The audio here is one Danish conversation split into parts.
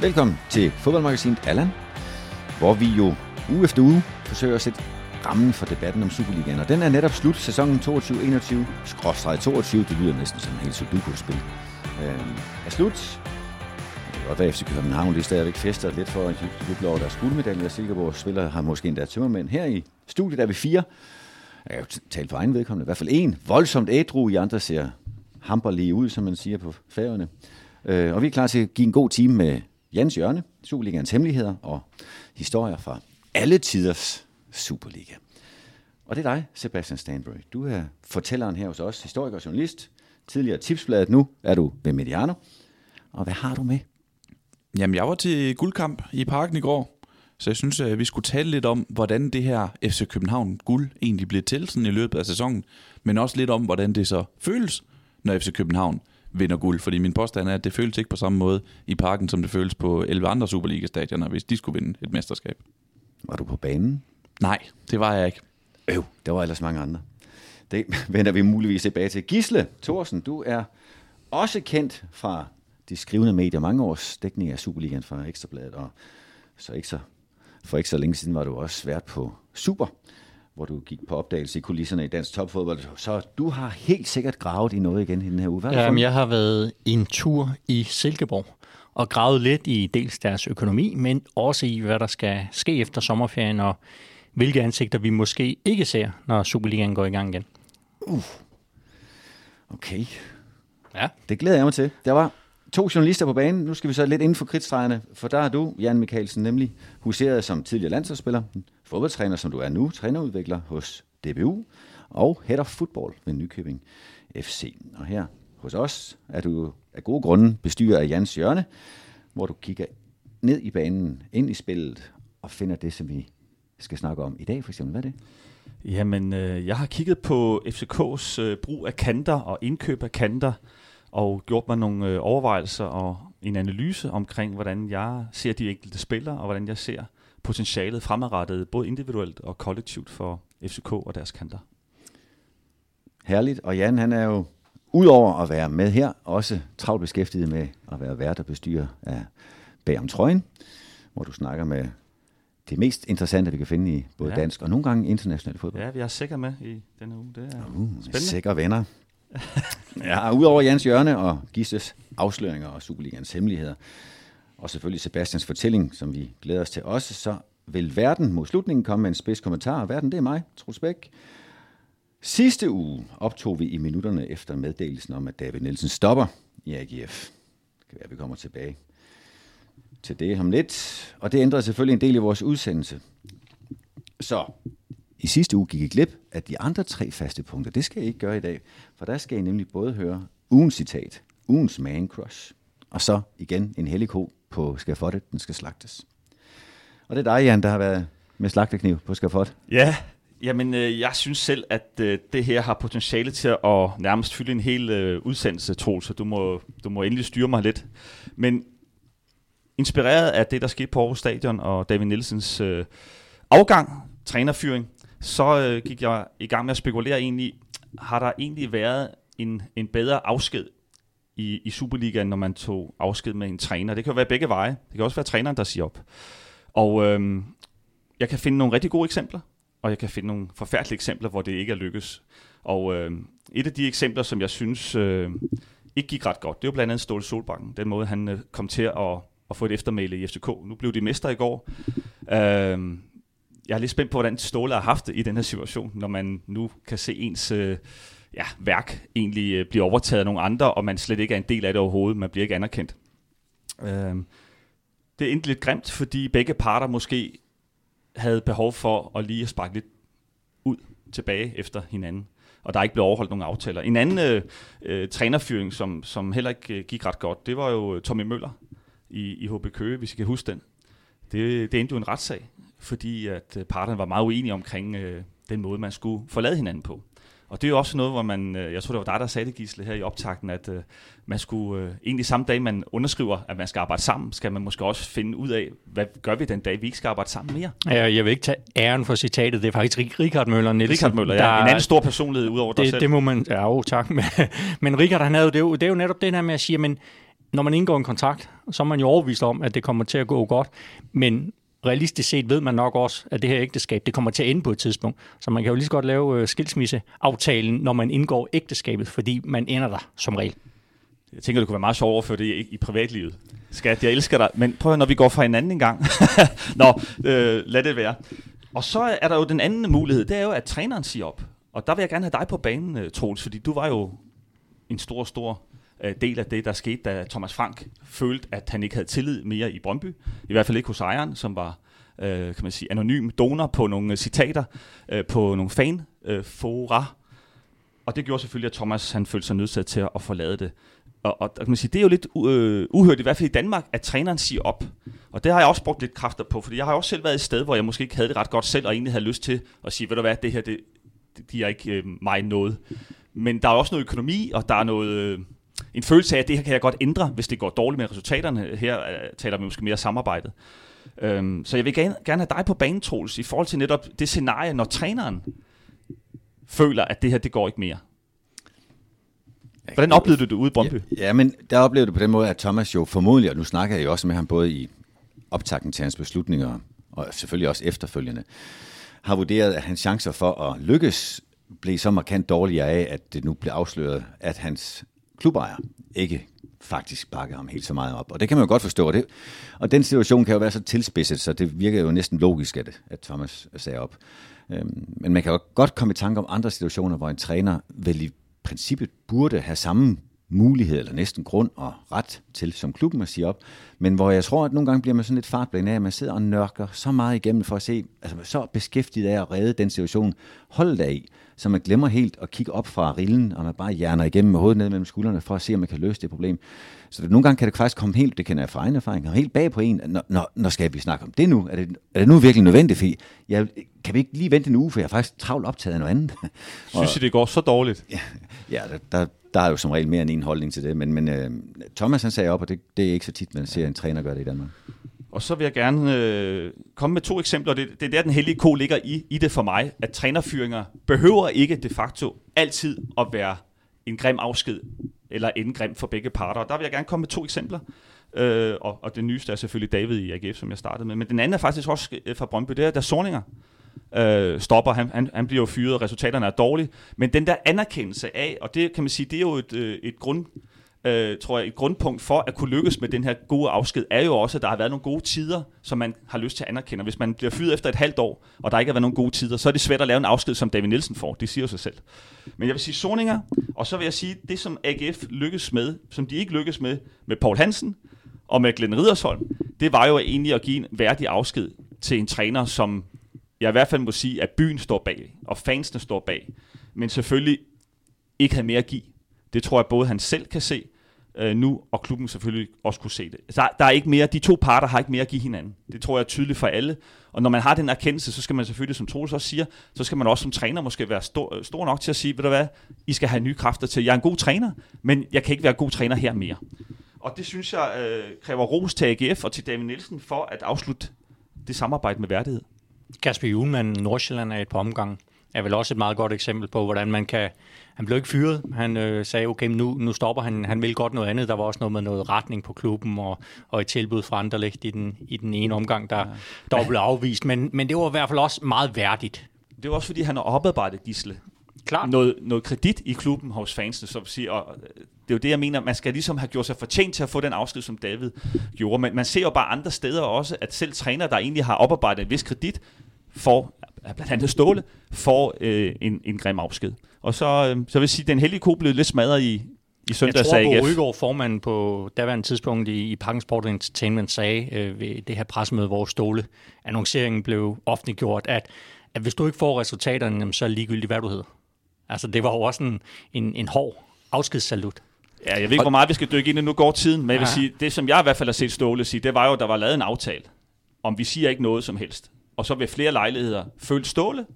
Velkommen til fodboldmagasinet Allan, hvor vi jo uge efter uge forsøger at sætte rammen for debatten om Superligaen. Og den er netop slut, sæsonen 22-21, skråstrej 22, det lyder næsten som en helt sudoku-spil. Øh, er slut. Og hvad FC København lige stadigvæk fester lidt for at juble over deres guldmedalje. Silkeborg spiller har måske endda tømmermænd. Her i studiet er vi fire. Jeg kan jo tale for egen vedkommende. I hvert fald en. Voldsomt ædru. I andre ser hamperlige ud, som man siger på færgerne. Øh, og vi er klar til at give en god time med Jens Jørne, Superligaens hemmeligheder og historier fra alle tiders Superliga. Og det er dig, Sebastian Stanbury. Du er fortælleren her hos os, historiker og journalist, tidligere tipsbladet, nu er du ved Mediano. Og hvad har du med? Jamen, jeg var til guldkamp i parken i går, så jeg synes, at vi skulle tale lidt om, hvordan det her FC København guld egentlig blev til sådan i løbet af sæsonen, men også lidt om, hvordan det så føles, når FC København vinder guld. Fordi min påstand er, at det føles ikke på samme måde i parken, som det føles på 11 andre Superliga-stadioner, hvis de skulle vinde et mesterskab. Var du på banen? Nej, det var jeg ikke. Øv, der var ellers mange andre. Det vender vi muligvis tilbage til. Gisle Thorsen, du er også kendt fra de skrivende medier, mange års dækning af Superligaen fra Ekstrabladet, og så ikke så, for ikke så længe siden var du også vært på Super, hvor du gik på opdagelse i kulisserne i dansk topfodbold. Så du har helt sikkert gravet i noget igen i den her uge. Hvad Jamen, jeg har været en tur i Silkeborg og gravet lidt i dels deres økonomi, men også i, hvad der skal ske efter sommerferien, og hvilke ansigter vi måske ikke ser, når Superligaen går i gang igen. Uh. Okay. Ja. Det glæder jeg mig til. Der var to journalister på banen. Nu skal vi så lidt inden for kridtstregerne, for der er du, Jan Mikkelsen, nemlig huseret som tidligere landsholdsspiller, fodboldtræner, som du er nu, trænerudvikler hos DBU, og head of football ved Nykøbing FC. Og her hos os er du af gode grunde bestyrer af Jans Hjørne, hvor du kigger ned i banen, ind i spillet, og finder det, som vi skal snakke om i dag, for eksempel. Hvad er det? Jamen, øh, jeg har kigget på FCK's øh, brug af kanter og indkøb af kanter, og gjort mig nogle øh, overvejelser og en analyse omkring, hvordan jeg ser de enkelte spillere, og hvordan jeg ser potentialet fremadrettet, både individuelt og kollektivt for FCK og deres kanter. Herligt. Og Jan, han er jo udover at være med her, også travlt beskæftiget med at være vært og bestyrer af bag om trøjen, hvor du snakker med det mest interessante, vi kan finde i både ja. dansk og nogle gange international fodbold. Ja, vi er sikre med i denne uge. Det er Uh, spændende. sikre venner. ja, udover Jans Hjørne og Gisles afsløringer og Superligans hemmeligheder, og selvfølgelig Sebastians fortælling, som vi glæder os til også, så vil verden mod slutningen komme med en spids kommentar. Verden, det er mig, Troels Bæk. Sidste uge optog vi i minutterne efter meddelelsen om, at David Nielsen stopper i AGF. Det kan være, at vi kommer tilbage til det om lidt. Og det ændrede selvfølgelig en del i vores udsendelse. Så i sidste uge gik I glip af de andre tre faste punkter. Det skal I ikke gøre i dag, for der skal I nemlig både høre ugens citat, ugens man crush, og så igen en hellig ko på skafottet, den skal slagtes. Og det er dig, Jan, der har været med slagtekniv på skafot. Ja, jamen øh, jeg synes selv, at øh, det her har potentiale til at nærmest fylde en hel øh, udsendelse, Troels, så du må, du må endelig styre mig lidt. Men inspireret af det, der skete på Aarhus Stadion og David Nielsens øh, afgang, trænerfyring, så øh, gik jeg i gang med at spekulere egentlig, har der egentlig været en, en bedre afsked i, i Superligaen, når man tog afsked med en træner? Det kan jo være begge veje. Det kan også være træneren, der siger op. Og øhm, jeg kan finde nogle rigtig gode eksempler, og jeg kan finde nogle forfærdelige eksempler, hvor det ikke er lykkes. Og øh, et af de eksempler, som jeg synes øh, ikke gik ret godt, det var blandt andet Ståle Solbakken. Den måde, han øh, kom til at, at få et eftermæle i FCK. Nu blev de mester i går. Øh, jeg er lidt spændt på, hvordan Ståle har haft det i den her situation, når man nu kan se ens øh, ja, værk egentlig øh, bliver overtaget af nogle andre, og man slet ikke er en del af det overhovedet. Man bliver ikke anerkendt. Øh, det er endelig lidt grimt, fordi begge parter måske havde behov for at lige at sparke lidt ud tilbage efter hinanden. Og der er ikke blevet overholdt nogen aftaler. En anden øh, øh, trænerfyring, som, som heller ikke øh, gik ret godt, det var jo øh, Tommy Møller i, i HB Køge, hvis I kan huske den. Det, det endte jo en retssag, fordi at øh, parterne var meget uenige omkring øh, den måde, man skulle forlade hinanden på. Og det er jo også noget, hvor man, øh, jeg tror det var dig, der sagde det, Gisle, her i optakten, at øh, man skulle, øh, egentlig samme dag, man underskriver, at man skal arbejde sammen, skal man måske også finde ud af, hvad gør vi den dag, vi ikke skal arbejde sammen mere? Ja, Jeg vil ikke tage æren for citatet. Det er faktisk Richard Møller Nielsen. Richard Møller, ja. En anden stor personlighed ud over dig det, selv. det må man... Ja, jo, tak. Men, men Richard, han havde jo, det, er jo, det er jo netop det her med at sige, men når man indgår en kontrakt, så er man jo overbevist om, at det kommer til at gå godt, men realistisk set ved man nok også, at det her ægteskab, det kommer til at ende på et tidspunkt. Så man kan jo lige så godt lave øh, skilsmisseaftalen, når man indgår ægteskabet, fordi man ender der som regel. Jeg tænker, det kunne være meget sjovt overføre det i, i privatlivet. Skat, jeg elsker dig, men prøv at, når vi går fra hinanden en gang. Nå, øh, lad det være. Og så er der jo den anden mulighed, det er jo, at træneren siger op. Og der vil jeg gerne have dig på banen, øh, Troels, fordi du var jo en stor, stor øh, del af det, der skete, da Thomas Frank følte, at han ikke havde tillid mere i Brøndby. I hvert fald ikke hos ejeren, som var øh, kan man sige, anonym donor på nogle citater øh, på nogle fanfora. Øh, og det gjorde selvfølgelig, at Thomas han følte sig nødsaget til at forlade det. Og, og kan man sige, det er jo lidt øh, uhørt, i hvert fald i Danmark, at træneren siger op. Og det har jeg også brugt lidt kræfter på, fordi jeg har også selv været et sted, hvor jeg måske ikke havde det ret godt selv, og egentlig havde lyst til at sige, ved du hvad, det her, det, det giver ikke øh, mig noget. Men der er også noget økonomi, og der er noget... Øh, en følelse af, at det her kan jeg godt ændre, hvis det går dårligt med resultaterne. Her uh, taler vi måske mere samarbejdet. Um, så jeg vil gerne, gerne have dig på banen, Troels, i forhold til netop det scenarie, når træneren føler, at det her, det går ikke mere. Hvordan oplevede du det ude i Brøndby? Ja, ja, men der oplevede du på den måde, at Thomas jo formodentlig, og nu snakker jeg jo også med ham både i optakten til hans beslutninger, og selvfølgelig også efterfølgende, har vurderet, at hans chancer for at lykkes blev så markant dårligere af, at det nu blev afsløret, at hans klubejer ikke faktisk bakker ham helt så meget op. Og det kan man jo godt forstå. Det, og den situation kan jo være så tilspidset, så det virker jo næsten logisk, at, at Thomas sagde op. Øhm, men man kan jo godt komme i tanke om andre situationer, hvor en træner vel i princippet burde have samme mulighed, eller næsten grund og ret til, som klubben at sige op. Men hvor jeg tror, at nogle gange bliver man sådan lidt fartblind af, at man sidder og nørker så meget igennem for at se, altså så beskæftiget af at redde den situation, holdet i så man glemmer helt at kigge op fra rillen, og man bare hjerner igennem med hovedet ned mellem skuldrene, for at se, om man kan løse det problem. Så det, nogle gange kan det faktisk komme helt, det kan jeg fra egen erfaring, helt bag på en, når, når, når skal vi snakke om det nu? Er det, er det nu virkelig nødvendigt? For jeg, kan vi ikke lige vente en uge, for jeg er faktisk travlt optaget af noget andet. Synes I, det går så dårligt? Ja, ja der, der, der er jo som regel mere end en holdning til det, men, men uh, Thomas han sagde op, og det, det er ikke så tit, man ser en træner gøre det i Danmark. Og så vil jeg gerne øh, komme med to eksempler. Det, det er der, den hellige ko ligger i, i det for mig, at trænerfyringer behøver ikke de facto altid at være en grim afsked, eller en grim for begge parter. Og der vil jeg gerne komme med to eksempler. Øh, og, og det nyeste er selvfølgelig David i AGF, som jeg startede med. Men den anden er faktisk også øh, fra Brøndby, det er, der Sorninger øh, stopper. Han, han, han bliver jo fyret, og resultaterne er dårlige. Men den der anerkendelse af, og det kan man sige, det er jo et, øh, et grund øh, tror jeg, et grundpunkt for at kunne lykkes med den her gode afsked, er jo også, at der har været nogle gode tider, som man har lyst til at anerkende. Hvis man bliver fyret efter et halvt år, og der ikke har været nogle gode tider, så er det svært at lave en afsked, som David Nielsen får. Det siger jo sig selv. Men jeg vil sige Soninger, og så vil jeg sige, det som AGF lykkes med, som de ikke lykkes med, med Paul Hansen og med Glenn Ridersholm, det var jo egentlig at give en værdig afsked til en træner, som jeg i hvert fald må sige, at byen står bag, og fansene står bag, men selvfølgelig ikke havde mere at give. Det tror jeg både han selv kan se øh, nu, og klubben selvfølgelig også kunne se det. Så der, der er ikke mere, de to parter har ikke mere at give hinanden. Det tror jeg er tydeligt for alle. Og når man har den erkendelse, så skal man selvfølgelig, som Troels også siger, så skal man også som træner måske være stor, øh, stor nok til at sige, ved du hvad, I skal have nye kræfter til. Jeg er en god træner, men jeg kan ikke være god træner her mere. Og det synes jeg øh, kræver ros til AGF og til David Nielsen for at afslutte det samarbejde med værdighed. Kasper Julemand, Nordsjælland er et par omgang er vel også et meget godt eksempel på, hvordan man kan... Han blev ikke fyret. Han øh, sagde, okay, nu, nu stopper han. Han vil godt noget andet. Der var også noget med noget retning på klubben og, og et tilbud fra Anderlecht i den, i den ene omgang, der, ja. der blev afvist. Men, men det var i hvert fald også meget værdigt. Det var også, fordi han har oparbejdet Gisle. Klart. Noget, noget kredit i klubben hos fansene, så at sige, og øh, det er jo det, jeg mener, man skal ligesom have gjort sig fortjent til at få den afsked, som David gjorde. Men man ser jo bare andre steder også, at selv træner, der egentlig har oparbejdet en vis kredit, får blandt andet Ståle, får øh, en, en grim afsked. Og så, øh, så vil jeg sige, at den heldige ko blev lidt smadret i, i søndags Jeg tror, at Rygaard, formanden på daværende tidspunkt i, i Parken Sport Entertainment, sagde øh, ved det her pressemøde, hvor Ståle annonceringen blev offentliggjort, at, at hvis du ikke får resultaterne, så er ligegyldigt, hvad du hedder. Altså, det var jo også en, en, en hård afskedssalut. Ja, jeg ved ikke, hvor meget vi skal dykke ind i, nu går tiden, men jeg vil sige, det som jeg i hvert fald har set Ståle sige, det var jo, at der var lavet en aftale, om vi siger ikke noget som helst og så ved flere lejligheder følte Ståle,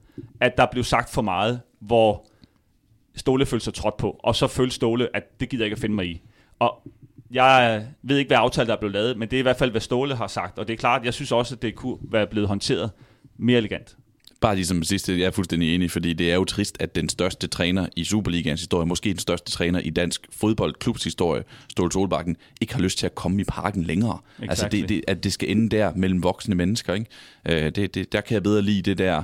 at der blev sagt for meget, hvor Ståle følte sig trådt på, og så følte Ståle, at det gider jeg ikke at finde mig i. Og jeg ved ikke, hvad aftale der er blevet lavet, men det er i hvert fald, hvad Ståle har sagt, og det er klart, jeg synes også, at det kunne være blevet håndteret mere elegant. Bare ligesom sidste, jeg er fuldstændig enig, fordi det er jo trist, at den største træner i Superligans historie, måske den største træner i dansk fodboldklubs historie, Ståle Solbakken, ikke har lyst til at komme i parken længere. Exactly. Altså, det, det, at det skal ende der mellem voksne mennesker. Ikke? Øh, det, det, der kan jeg bedre lide det der,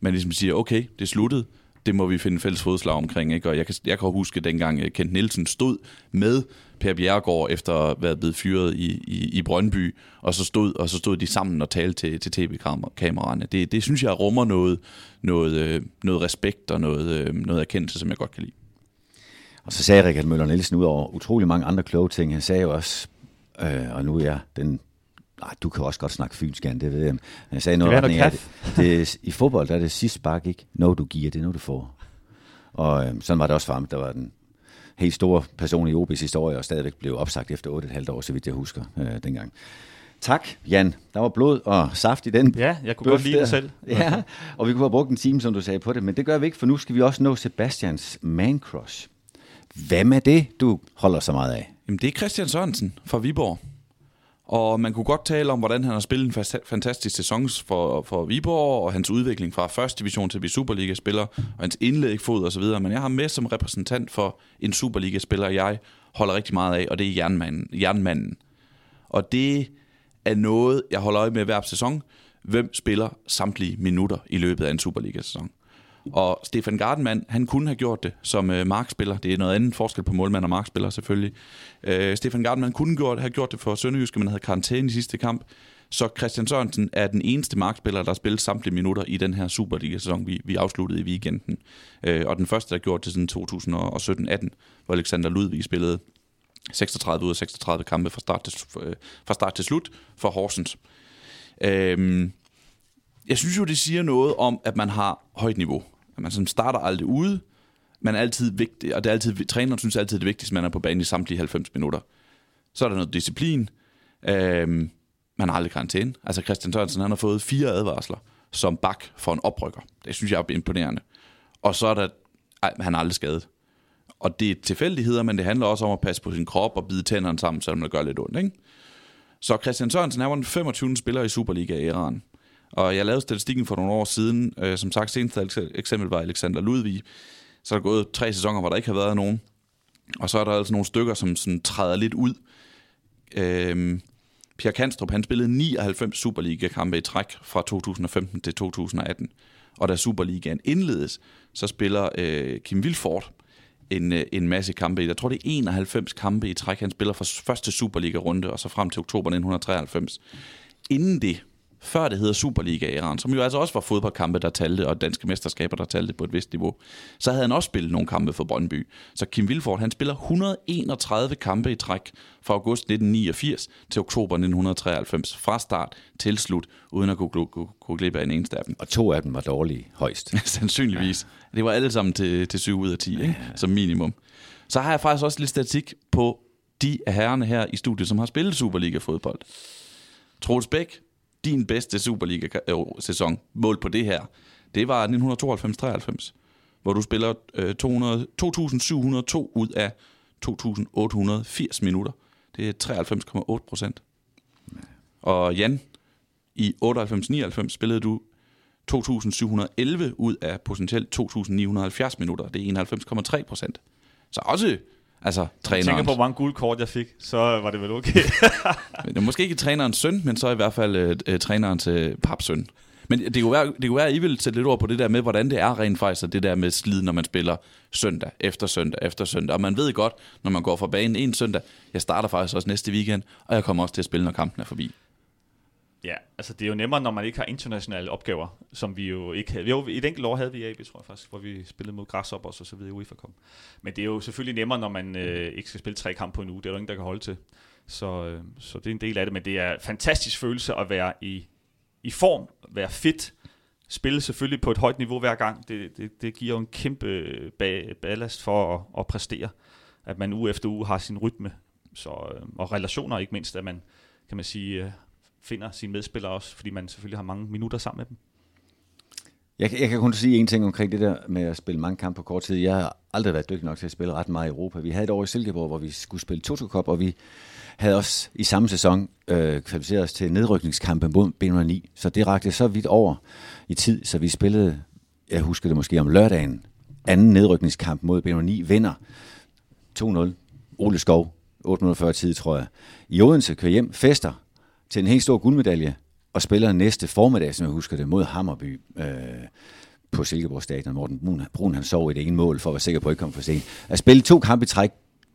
man ligesom siger, okay, det er sluttet, det må vi finde fælles fodslag omkring. Ikke? Og jeg kan, jeg kan huske, dengang øh, Kent Nielsen stod med Per Bjergård efter at være blevet fyret i, i, i Brøndby, og så, stod, og så stod de sammen og talte til, til tv-kameraerne. Det, det synes jeg rummer noget, noget, øh, noget respekt og noget, øh, noget erkendelse, som jeg godt kan lide. Og så sagde Rikard Møller Nielsen ud over utrolig mange andre kloge ting. Han sagde jo også, øh, og nu er jeg den Nej, du kan også godt snakke fynsk, det ved jeg. Han sagde noget, det, det, det, i fodbold der er det sidste spark ikke noget du giver, det er noget du får. Og øh, sådan var det også for ham. Der var den helt store person i OB's historie, og stadigvæk blev opsagt efter 8,5 år, så vidt jeg husker øh, dengang. Tak, Jan. Der var blod og saft i den Ja, jeg kunne godt lide det selv. Ja, og vi kunne have brugt en time, som du sagde på det, men det gør vi ikke, for nu skal vi også nå Sebastians man crush. Hvem er det, du holder så meget af? Jamen, det er Christian Sørensen fra Viborg. Og man kunne godt tale om, hvordan han har spillet en fantastisk sæson for, for Viborg, og hans udvikling fra første division til at blive Superliga-spiller, og hans indlægfod og så videre. Men jeg har med som repræsentant for en Superliga-spiller, jeg holder rigtig meget af, og det er jernmanden. jernmanden. Og det er noget, jeg holder øje med hver sæson. Hvem spiller samtlige minutter i løbet af en Superliga-sæson? Og Stefan Gardenman, han kunne have gjort det som øh, markspiller. Det er noget andet forskel på målmand og markspiller selvfølgelig. Øh, Stefan Gardenman kunne gjort, have gjort det for Sønderjyske, men havde karantæne i sidste kamp. Så Christian Sørensen er den eneste markspiller, der har spillet samtlige minutter i den her Superliga-sæson, vi, vi afsluttede i weekenden. Øh, og den første, der gjort det siden 2017-18, hvor Alexander Ludvig spillede 36 ud af 36 kampe fra start til, øh, fra start til slut for Horsens. Øh, jeg synes jo, det siger noget om, at man har højt niveau at man sådan starter aldrig ude, man er altid vigtig, og det er altid, træneren synes altid, det er vigtigst, at man er på banen i samtlige 90 minutter. Så er der noget disciplin. Øhm, man har aldrig karantæne. Altså Christian Sørensen, han har fået fire advarsler som bak for en oprykker. Det synes jeg er imponerende. Og så er der, ej, han er aldrig skadet. Og det er tilfældigheder, men det handler også om at passe på sin krop og bide tænderne sammen, selvom det gør lidt ondt. Ikke? Så Christian Sørensen er den 25. spiller i Superliga i og jeg lavede statistikken for nogle år siden. Øh, som sagt, seneste eksempel var Alexander Ludvig. Så er der gået tre sæsoner, hvor der ikke har været nogen. Og så er der altså nogle stykker, som sådan træder lidt ud. Øh, Pierre Kanstrup, han spillede 99 Superliga-kampe i træk fra 2015 til 2018. Og da Superligaen indledes, så spiller øh, Kim Vilfort en, øh, en masse kampe i. Jeg tror, det er 91 kampe i træk, han spiller fra første Superliga-runde, og så frem til oktober 1993. Inden det, før det hedder Superliga i Iran, som jo altså også var fodboldkampe, der talte, og danske mesterskaber, der talte på et vist niveau, så havde han også spillet nogle kampe for Brøndby. Så Kim Vilfort, han spiller 131 kampe i træk fra august 1989 til oktober 1993, fra start til slut, uden at kunne, kunne, kunne glip af en eneste af dem. Og to af dem var dårlige højst. Sandsynligvis. Ja. Det var alle sammen til, til 7 ud af 10, ikke? Ja. som minimum. Så har jeg faktisk også lidt statistik på de af herrerne her i studiet, som har spillet Superliga-fodbold. Troels Bæk, din bedste Superliga-sæson, øh, målt på det her, det var 1992-93, hvor du spiller øh, 200, 2.702 ud af 2.880 minutter. Det er 93,8 procent. Og Jan, i 98-99 spillede du 2.711 ud af potentielt 2.970 minutter. Det er 91,3 procent. Så også Altså, træneren. Jeg tænker på, hvor mange guldkort jeg fik, så var det vel okay. måske ikke trænerens søn, men så i hvert fald øh, øh trænerens øh, papsøn. Men det kunne, være, det kunne være, at I vil sætte lidt ord på det der med, hvordan det er rent faktisk, det der med slid, når man spiller søndag efter søndag efter søndag. Og man ved godt, når man går fra banen en søndag, jeg starter faktisk også næste weekend, og jeg kommer også til at spille, når kampen er forbi. Ja, altså det er jo nemmere, når man ikke har internationale opgaver, som vi jo ikke havde. Jo, i et enkelt år havde vi AB, tror jeg faktisk, hvor vi spillede mod Grasshopper og så videre i UEFA Cup. Men det er jo selvfølgelig nemmere, når man øh, ikke skal spille tre kampe på en uge. Det er der ingen, der kan holde til. Så, øh, så det er en del af det, men det er en fantastisk følelse at være i, i form, være fit, spille selvfølgelig på et højt niveau hver gang. Det, det, det giver jo en kæmpe ballast for at, at præstere, at man uge efter uge har sin rytme, så, øh, og relationer ikke mindst, at man kan man sige, øh, finder sine medspillere også, fordi man selvfølgelig har mange minutter sammen med dem. Jeg, jeg kan kun sige en ting omkring det der med at spille mange kampe på kort tid. Jeg har aldrig været dygtig nok til at spille ret meget i Europa. Vi havde et år i Silkeborg, hvor vi skulle spille Toto Cup, og vi havde også i samme sæson øh, kvalificeret os til nedrykningskampe mod B9. Så det rakte så vidt over i tid, så vi spillede, jeg husker det måske om lørdagen, anden nedrykningskamp mod B9 vinder 2-0. Ole Skov, 840 tid, tror jeg. I Odense kører hjem, fester til en helt stor guldmedalje, og spiller næste formiddag, som jeg husker det, mod Hammerby øh, på Silkeborg Stadion. Morten Brun, Brun han sov i det ene mål, for at være sikker på at ikke komme for sent. At spille to kampe i træk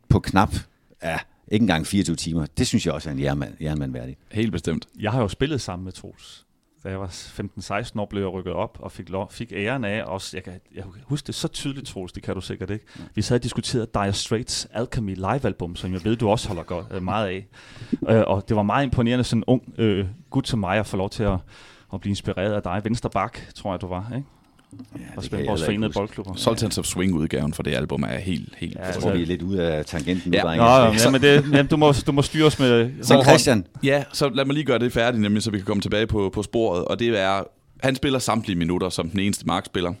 på knap, ja, ikke engang 24 timer, det synes jeg også er en jernmand, jernmand værdig. Helt bestemt. Jeg har jo spillet sammen med Troels. Da jeg var 15-16 år, blev jeg rykket op og fik, lov, fik æren af også. Jeg kan, jeg husker det så tydeligt, Troels, det kan du sikkert ikke. Vi sad og diskuteret Dire Straits Alchemy live-album, som jeg ved, du også holder godt, øh, meget af. Øh, og det var meget imponerende, sådan en ung øh, gut som mig, at få lov til at, at blive inspireret af dig. Venstre bak, tror jeg, du var, ikke? Ja, Og spille vores forenede boldklubber. Sultans of Swing-udgaven for det album er helt, helt Ja, Jeg ja, tror, vi er lidt ude af tangenten nu, Ja. drenge. Nå, ja, men det, jamen, du, må, du må styre os med Så Christian, Ja, så lad mig lige gøre det færdigt, nemlig så vi kan komme tilbage på, på sporet. Og det er, han spiller samtlige minutter som den eneste markspiller.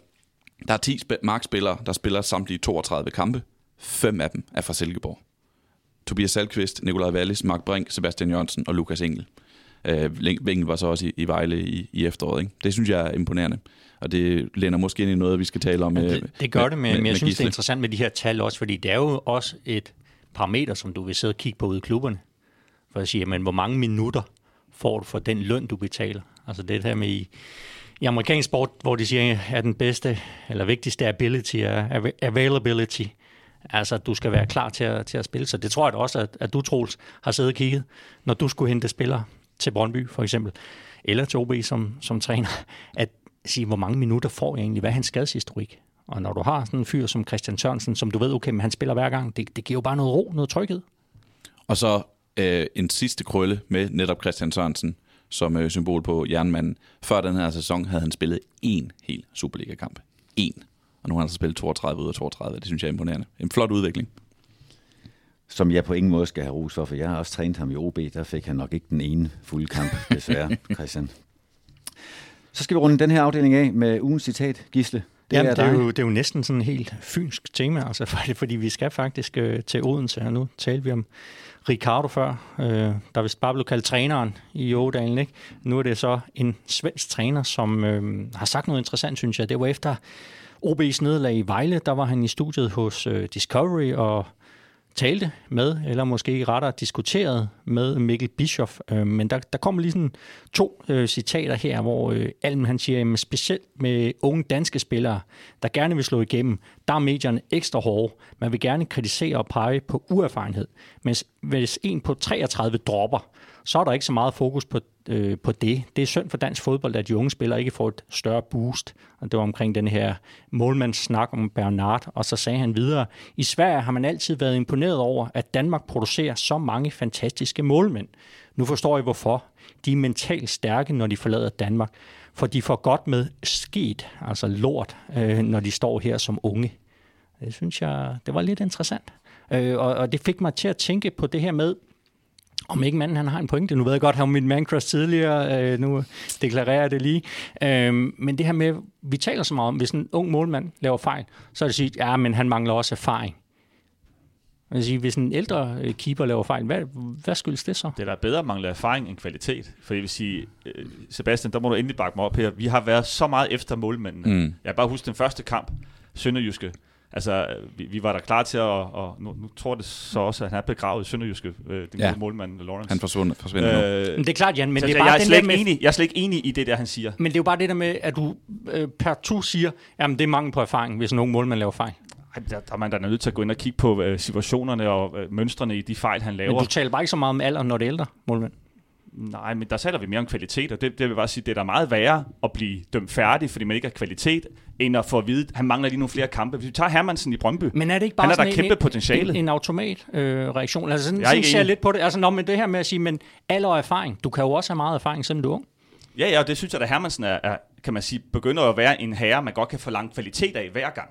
Der er 10 sp- markspillere, der spiller samtlige 32 kampe. Fem af dem er fra Silkeborg. Tobias Salkvist, Nikolaj Wallis, Mark Brink, Sebastian Jørgensen og Lukas Engel. Øh, Engel var så også i, i Vejle i, i efteråret. Ikke? Det synes jeg er imponerende. Og det lænder måske ind i noget, vi skal tale om. Ja, øh, det, det gør med, det, men, med, men jeg med synes, det er Gisle. interessant med de her tal også, fordi det er jo også et parameter, som du vil sidde og kigge på ude i klubberne. For at sige, men hvor mange minutter får du for den løn, du betaler? Altså det her med i, i amerikansk sport, hvor de siger, at den bedste eller vigtigste ability er av- availability. Altså, at du skal være klar til at, til at spille. Så det tror jeg også, at, at du, Troels, har siddet og kigget, når du skulle hente spillere til Brøndby, for eksempel, eller til OB som, som træner, at sige, hvor mange minutter får jeg egentlig? Hvad er hans skadeshistorik? Og når du har sådan en fyr som Christian Sørensen, som du ved, okay, men han spiller hver gang, det, det giver jo bare noget ro, noget tryghed. Og så øh, en sidste krølle med netop Christian Sørensen som øh, symbol på jernmanden. Før den her sæson havde han spillet én hel Superliga-kamp. En. Og nu har han så spillet 32 ud af 32. Det synes jeg er imponerende. En flot udvikling. som jeg på ingen måde skal have ros for, for jeg har også trænet ham i OB, der fik han nok ikke den ene fulde kamp, desværre, Christian. Så skal vi runde den her afdeling af med ugens citat, Gisle. Det, Jamen, er det, er jo, det er jo næsten sådan en helt fynsk tema, altså, fordi, fordi vi skal faktisk øh, til Odense, og nu talte vi om Ricardo før, øh, der vist bare blev kaldt træneren i Ådalen, ikke? Nu er det så en svensk træner, som øh, har sagt noget interessant, synes jeg. Det var efter OB's nederlag i Vejle, der var han i studiet hos øh, Discovery og talte med, eller måske rettere diskuterede med Mikkel Bischoff. Øh, men der, der kommer lige sådan to øh, citater her, hvor øh, Alm han siger, at specielt med unge danske spillere, der gerne vil slå igennem, der er medierne ekstra hårde. Man vil gerne kritisere og pege på uerfarenhed. Men hvis en på 33 dropper, så er der ikke så meget fokus på, øh, på det. Det er synd for dansk fodbold, at de unge spillere ikke får et større boost. Og det var omkring den her målmandssnak om Bernard. Og så sagde han videre, i Sverige har man altid været imponeret over, at Danmark producerer så mange fantastiske målmænd. Nu forstår I hvorfor. De er mentalt stærke, når de forlader Danmark. For de får godt med sket, altså lort, øh, når de står her som unge. Det synes jeg, det var lidt interessant. Øh, og, og det fik mig til at tænke på det her med, om ikke manden han har en pointe. Nu ved jeg godt, han var min man crush tidligere, øh, nu deklarerer jeg det lige. Øh, men det her med, vi taler så meget om, hvis en ung målmand laver fejl, så er det sige, ja, men han mangler også erfaring. Jeg vil sige, hvis en ældre øh, keeper laver fejl, hvad, hvad skyldes det så? Det er da bedre at mangle erfaring end kvalitet. For jeg vil sige, øh, Sebastian, der må du endelig bakke mig op her. Vi har været så meget efter målmændene. Mm. Jeg kan bare huske den første kamp, Sønderjyske. Altså, vi, vi var der klar til at, og nu, nu tror det så også, at han er begravet i Sønderjyske, øh, den Ja. gode målmand, Lawrence. Han forsvinder, forsvinder øh, nu. Men det er klart, Jan, men så det er jeg, bare jeg, er den slet der ikke med, enig, jeg er slet ikke enig i det, der han siger. men det er jo bare det der med, at du øh, per tu siger, jamen det er mangel på erfaring, hvis en ung målmand laver fejl. Ej, Der, der er man da nødt til at gå ind og kigge på øh, situationerne og øh, mønstrene i de fejl, han Men laver. du taler bare ikke så meget om alder, når det er ældre målmand. Nej, men der taler vi mere om kvalitet, og det, det vil bare sige, det er da meget værre at blive dømt færdig, fordi man ikke har kvalitet, end at få at vide, at han mangler lige nogle flere kampe. Hvis vi tager Hermansen i Brøndby, Men er det ikke bare Han er der sådan kæmpe en, potentiale. En, en automat øh, reaktion? Altså sådan, Jeg sådan ser jeg lidt på det. Altså, når men det her med at sige, men alder og erfaring. Du kan jo også have meget erfaring, selvom du er ung. Ja, ja, og det synes jeg, at Hermansen er, er, kan man sige, begynder at være en herre, man godt kan få lang kvalitet af hver gang.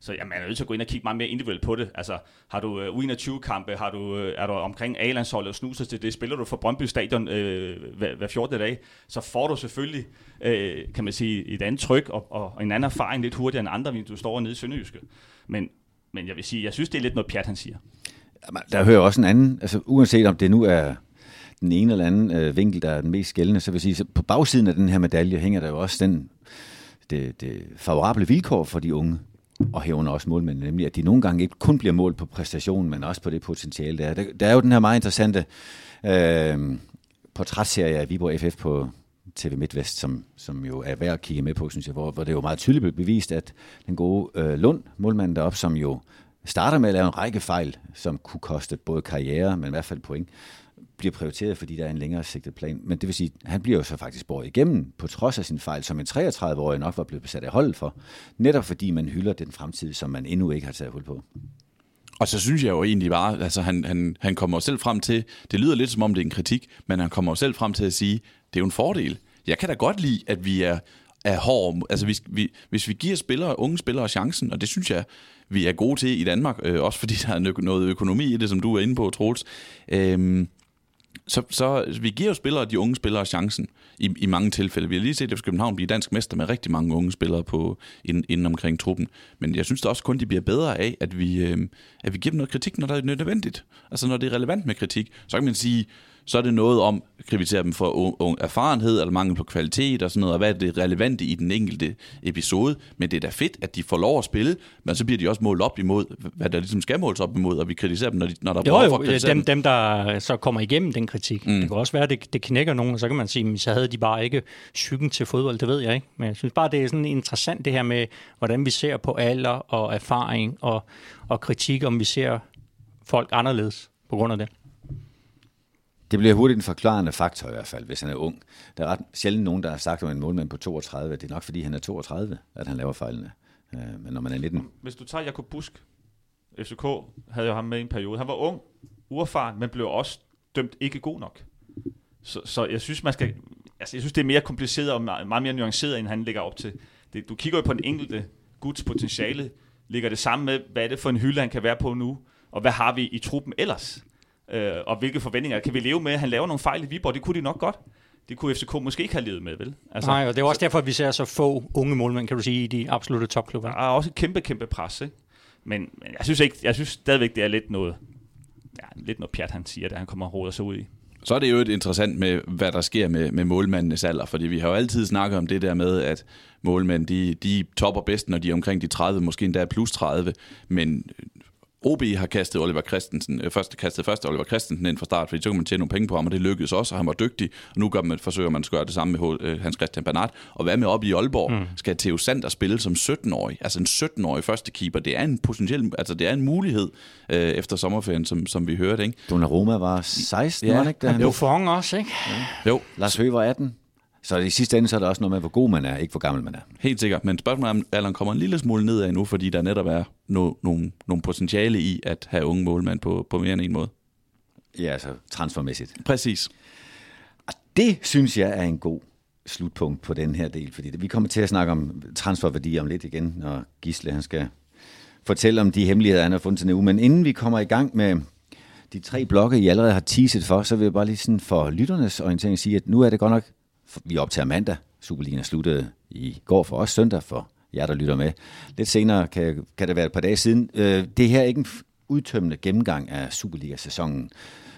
Så ja, man er nødt til at gå ind og kigge meget mere individuelt på det. Altså, har du øh, uh, U21-kampe, har du, øh, er du omkring A-landsholdet og snuser til det, spiller du for Brøndby Stadion øh, hver, hver 14. dag, så får du selvfølgelig, øh, kan man sige, et andet tryk og, og en anden erfaring lidt hurtigere end andre, hvis du står nede i Sønderjyske. Men, men jeg vil sige, jeg synes, det er lidt noget pjat, han siger. Der hører også en anden, altså uanset om det nu er den ene eller anden øh, vinkel, der er den mest gældende, så vil jeg sige, så på bagsiden af den her medalje hænger der jo også den, det, det favorable vilkår for de unge, og herunder også målmændene, nemlig at de nogle gange ikke kun bliver målt på præstationen, men også på det potentiale, der er. Der, der er jo den her meget interessante øh, portrætserie af Viborg FF på TV MidtVest, som, som jo er værd at kigge med på, synes jeg, hvor, hvor det er jo meget tydeligt bevist, at den gode øh, Lund, målmanden deroppe, som jo starter med at lave en række fejl, som kunne koste både karriere, men i hvert fald point, bliver prioriteret, fordi der er en længere sigtet plan. Men det vil sige, at han bliver jo så faktisk båret igennem, på trods af sin fejl, som en 33-årig nok var blevet besat af holdet for. Netop fordi man hylder den fremtid, som man endnu ikke har taget hul på. Og så synes jeg jo egentlig bare, altså han, han, han kommer selv frem til, det lyder lidt som om det er en kritik, men han kommer selv frem til at sige, det er jo en fordel. Jeg kan da godt lide, at vi er, er hårde. Altså hvis vi, hvis vi giver spillere, unge spillere chancen, og det synes jeg, vi er gode til i Danmark, øh, også fordi der er noget økonomi i det, som du er inde på, Troels. Øh, så, så vi giver jo spillere, de unge spillere, chancen i, i mange tilfælde. Vi har lige set FC København blive dansk mester med rigtig mange unge spillere på, inden, inden omkring truppen. Men jeg synes da også kun, de bliver bedre af, at vi, øh, at vi giver dem noget kritik, når det er nødvendigt. Altså når det er relevant med kritik. Så kan man sige, så er det noget om at kritisere dem for ung erfarenhed eller mangel på kvalitet og sådan noget, og hvad er det relevante i den enkelte episode. Men det er da fedt, at de får lov at spille, men så bliver de også målt op imod, hvad der ligesom skal måles op imod, og vi kritiserer dem, når, de, når der er jo, for at dem, dem, der så kommer igennem den kritik. Mm. Det kan også være, at det, det knækker nogen, og så kan man sige, så havde de bare ikke psyken til fodbold, det ved jeg ikke. Men jeg synes bare, det er sådan interessant det her med, hvordan vi ser på alder og erfaring og, og kritik, om vi ser folk anderledes på grund af det. Det bliver hurtigt en forklarende faktor i hvert fald, hvis han er ung. Der er ret sjældent nogen, der har sagt om en målmand på 32, det er nok fordi han er 32, at han laver fejlene. Øh, men når man er 19... Hvis du tager Jakob Busk, FCK havde jo ham med i en periode. Han var ung, uerfaren, men blev også dømt ikke god nok. Så, så jeg synes, man skal, altså jeg synes, det er mere kompliceret og meget, mere nuanceret, end han ligger op til. Det, du kigger jo på den enkelte guds potentiale, ligger det samme med, hvad er det for en hylde, han kan være på nu, og hvad har vi i truppen ellers? Øh, og hvilke forventninger kan vi leve med? Han laver nogle fejl i Viborg, det kunne de nok godt. Det kunne FCK måske ikke have levet med, vel? Altså, Nej, og det er også derfor, at vi ser så få unge målmænd, kan du sige, i de absolutte topklubber. Der er også et kæmpe, kæmpe pres, ikke? Men, men jeg synes ikke, jeg synes stadigvæk, det er lidt noget, ja, lidt noget pjat, han siger, da han kommer og råder sig ud i. Så er det jo et interessant med, hvad der sker med, med målmændenes alder, fordi vi har jo altid snakket om det der med, at målmænd, de, de topper bedst, når de er omkring de 30, måske endda plus 30, men OB har kastet Oliver Christensen, øh, først kastet først Oliver Christensen ind fra start, fordi så kunne man tjene nogle penge på ham, og det lykkedes også, og han var dygtig. Og nu gør man, forsøger man at gøre det samme med øh, Hans Christian Bernard. Og hvad med op i Aalborg? Mm. Skal Theo Sander spille som 17-årig? Altså en 17-årig første keeper. Det er en potentiel, altså det er en mulighed øh, efter sommerferien, som, som vi hørte. Ikke? Donnarumma var 16, ja. var ikke? Han Buffon også, ikke? Ja. Jo. Lars Høgh var 18. Så i sidste ende så er det også noget med, hvor god man er, ikke hvor gammel man er. Helt sikkert, men spørgsmålet er, om alderen kommer en lille smule nedad nu, fordi der netop er no, nogle, nogle potentiale i at have unge målmænd på, på mere end en måde. Ja, altså transfermæssigt. Præcis. Og det synes jeg er en god slutpunkt på den her del, fordi vi kommer til at snakke om transferværdi om lidt igen, når Gisle han skal fortælle om de hemmeligheder, han har fundet til nu. Men inden vi kommer i gang med de tre blokke, I allerede har teaset for, så vil jeg bare lige sådan for lytternes orientering sige, at nu er det godt nok vi optager mandag. Superligaen sluttede i går for os søndag for jer, der lytter med. Lidt senere kan, kan det være et par dage siden. Øh, det her er ikke en udtømmende gennemgang af Superliga-sæsonen.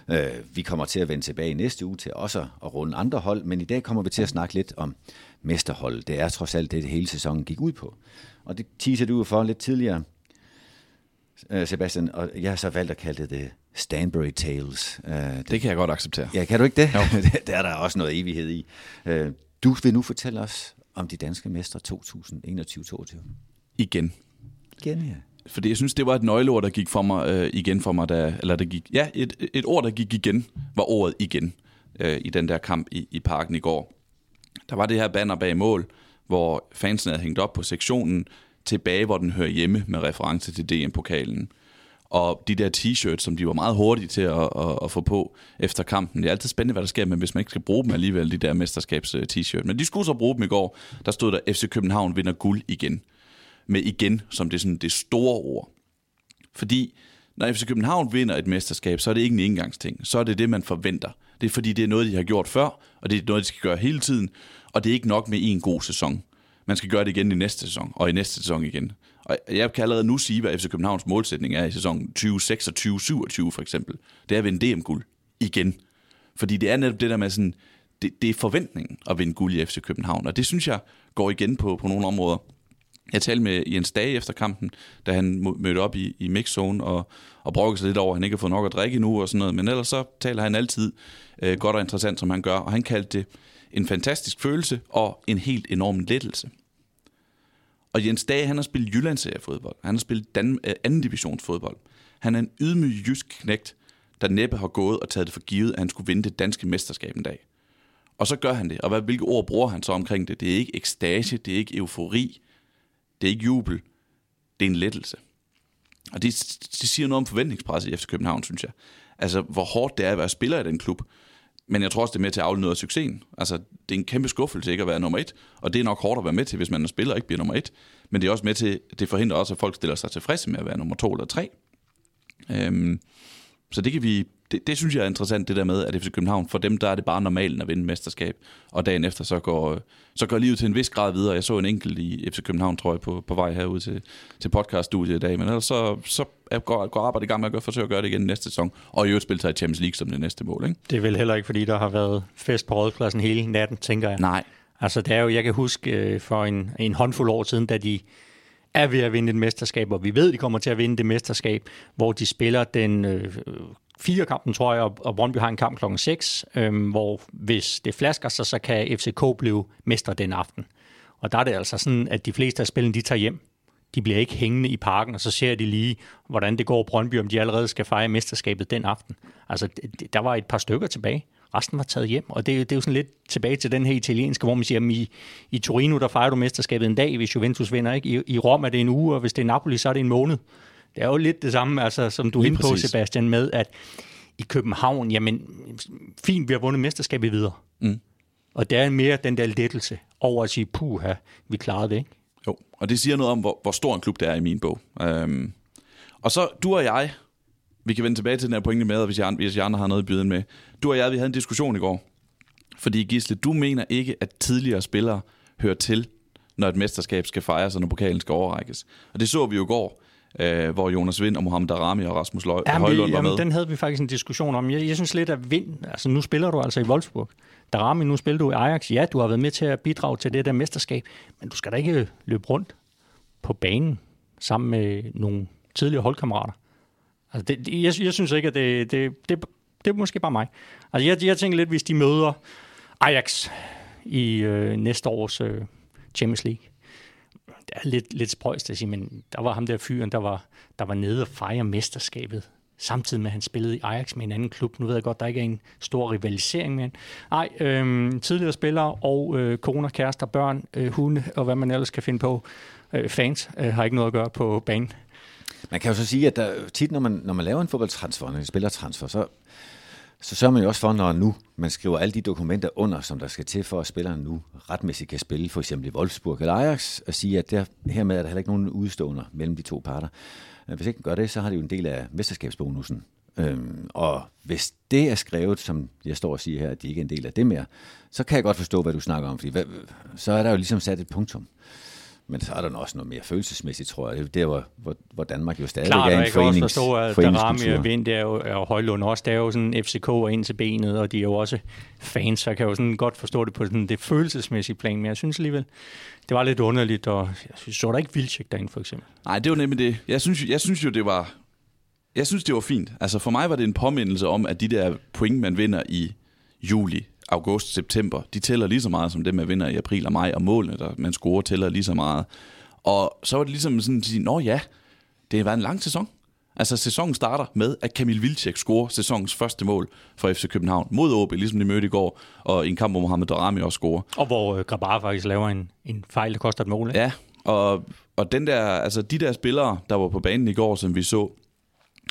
Øh, vi kommer til at vende tilbage næste uge til også at runde andre hold, men i dag kommer vi til at snakke lidt om mesterhold. Det er trods alt det, det hele sæsonen gik ud på. Og det teaser du for lidt tidligere, Sebastian, og jeg har så valgt at kalde det det Stanbury Tales. Uh, det, det kan jeg godt acceptere. Ja, kan du ikke det? Jo. det er der også noget evighed i. Uh, du vil nu fortælle os om de danske mestre 2021-22. Igen. Igen, ja. Fordi jeg synes, det var et nøgleord, der gik for mig øh, igen for mig, da, eller der gik, ja, et, et ord, der gik igen, var ordet igen øh, i den der kamp i, i parken i går. Der var det her banner bag mål, hvor fansen havde hængt op på sektionen, tilbage, hvor den hører hjemme med reference til DM-pokalen. Og de der t-shirts, som de var meget hurtige til at, at, at få på efter kampen. Det er altid spændende, hvad der sker, men hvis man ikke skal bruge dem alligevel, de der mesterskabs-t-shirt. Øh, men de skulle så bruge dem i går. Der stod der, FC København vinder guld igen. med igen som det, sådan, det store ord. Fordi når FC København vinder et mesterskab, så er det ikke en engangsting. Så er det det, man forventer. Det er fordi, det er noget, de har gjort før, og det er noget, de skal gøre hele tiden. Og det er ikke nok med en god sæson. Man skal gøre det igen i næste sæson, og i næste sæson igen. Og jeg kan allerede nu sige, hvad FC Københavns målsætning er i sæsonen 2026-27 for eksempel. Det er at vinde DM-guld igen. Fordi det er netop det der med sådan, det, det er forventningen at vinde guld i FC København, og det synes jeg går igen på, på nogle områder. Jeg talte med Jens Dage efter kampen, da han mødte op i, i mixzone og, og brokkede sig lidt over, at han ikke har fået nok at drikke endnu og sådan noget. Men ellers så taler han altid øh, godt og interessant, som han gør. Og han kaldte det en fantastisk følelse og en helt enorm lettelse. Og Jens Dage, han har spillet Jyllandsserie-fodbold. Han har spillet dan- øh, anden divisionsfodbold. Han er en ydmyg jysk knægt, der næppe har gået og taget det for givet, at han skulle vinde det danske mesterskab en dag. Og så gør han det. Og hvad, hvilke ord bruger han så omkring det? Det er ikke ekstase, det er ikke eufori, det er ikke jubel, det er en lettelse. Og det, det siger noget om forventningspresset i FC København, synes jeg. Altså, hvor hårdt det er at være spiller i den klub. Men jeg tror også, det er med til at afle noget af succesen. Altså, det er en kæmpe skuffelse ikke at være nummer et, og det er nok hårdt at være med til, hvis man er spiller og ikke bliver nummer et. Men det er også med til, det forhindrer også, at folk stiller sig tilfredse med at være nummer to eller tre. Øhm, så det kan vi, det, det synes jeg er interessant, det der med, at FC København, for dem der er det bare normalt at vinde mesterskab, og dagen efter så går, så går livet til en vis grad videre. Jeg så en enkelt i FC København, tror jeg, på, på vej herude til, til podcaststudiet i dag, men ellers så, så går, går arbejdet i gang med at gøre, forsøge at gøre det igen næste sæson, og i øvrigt spille sig i Champions League som det næste mål. Ikke? Det er vel heller ikke, fordi der har været fest på rådpladsen hele natten, tænker jeg. Nej. Altså det er jo, jeg kan huske øh, for en, en håndfuld år siden, da de er ved at vinde et mesterskab, og vi ved, de kommer til at vinde det mesterskab, hvor de spiller den øh, fire kampen, tror jeg, og Brøndby har en kamp klokken 6, øh, hvor hvis det flasker sig, så kan FCK blive mester den aften. Og der er det altså sådan, at de fleste af spillene, de tager hjem. De bliver ikke hængende i parken, og så ser de lige, hvordan det går Brøndby, om de allerede skal fejre mesterskabet den aften. Altså, der var et par stykker tilbage. Resten var taget hjem, og det, det er jo sådan lidt tilbage til den her italienske, hvor man siger, at i, i Torino, der fejrer du mesterskabet en dag, hvis Juventus vinder. Ikke? I, I Rom er det en uge, og hvis det er Napoli, så er det en måned. Det er jo lidt det samme, altså, som du er inde på, Sebastian, med, at i København, jamen, fint, vi har vundet mesterskabet videre. Mm. Og det er mere den der lettelse over at sige, puha, vi klarede det, ikke? Jo, og det siger noget om, hvor, hvor stor en klub det er i min bog. Øhm, og så du og jeg, vi kan vende tilbage til den her pointe med, hvis jeg, hvis jeg andre har noget at byde med. Du og jeg, vi havde en diskussion i går. Fordi Gisle, du mener ikke, at tidligere spillere hører til, når et mesterskab skal fejres, og når pokalen skal overrækkes. Og det så vi jo i går, øh, hvor Jonas Vind og Mohamed Darami og Rasmus Løj, jamen, Højlund var med. den havde vi faktisk en diskussion om. Jeg, jeg synes lidt, at Vind, altså nu spiller du altså i Wolfsburg. Darami, nu spiller du i Ajax. Ja, du har været med til at bidrage til det der mesterskab, men du skal da ikke løbe rundt på banen sammen med nogle tidligere holdkammerater. Altså det, jeg, jeg synes ikke, at det, det, det, det er måske bare mig. Altså jeg, jeg tænker lidt, hvis de møder Ajax i øh, næste års øh, Champions League. Det er lidt, lidt spøjst at sige, men der var ham der fyren, der var, der var nede og fejre mesterskabet samtidig med, at han spillede i Ajax med en anden klub. Nu ved jeg godt, der ikke er en stor rivalisering med Nej, øh, tidligere spillere og øh, koner, kærester, børn, øh, hunde og hvad man ellers kan finde på. Øh, fans øh, har ikke noget at gøre på banen. Man kan jo så sige, at der, tit når man, når man laver en fodboldtransfer, en spillertransfer, så, så sørger man jo også for, når nu man skriver alle de dokumenter under, som der skal til for, at spilleren nu retmæssigt kan spille, for eksempel i Wolfsburg eller Ajax, og sige, at der, hermed er der heller ikke nogen udstående mellem de to parter. Øh, hvis ikke man gør det, så har det jo en del af mesterskabsbonusen. Øhm, og hvis det er skrevet, som jeg står og siger her, at de ikke er en del af det mere, så kan jeg godt forstå, hvad du snakker om, fordi hvad, så er der jo ligesom sat et punktum. Men så er der også noget mere følelsesmæssigt, tror jeg. Det er der, hvor, hvor, hvor Danmark jo stadig Klart, er en forenings, Klart, jeg forstå, at Darami og Vind, er jo, og Højlund også, det er jo sådan FCK og ind til benet, og de er jo også fans, så jeg kan jo sådan godt forstå det på sådan det følelsesmæssige plan, men jeg synes alligevel, det var lidt underligt, og jeg synes, så der ikke Vildtjek derinde, for eksempel. Nej, det var nemlig det. Jeg synes, jeg synes jo, det var... Jeg synes, det var fint. Altså for mig var det en påmindelse om, at de der point, man vinder i juli, august, september, de tæller lige så meget som det, man vinder i april og maj, og målene, der man scorer, tæller lige så meget. Og så var det ligesom sådan at sige, nå ja, det har været en lang sæson. Altså sæsonen starter med, at Kamil Vilcek scorer sæsonens første mål for FC København mod OB, ligesom de mødte i går, og i en kamp, hvor Mohamed Darami også scorer. Og hvor øh, Grabar faktisk laver en, en fejl, der koster et mål. Ikke? Ja, og, og den der, altså de der spillere, der var på banen i går, som vi så,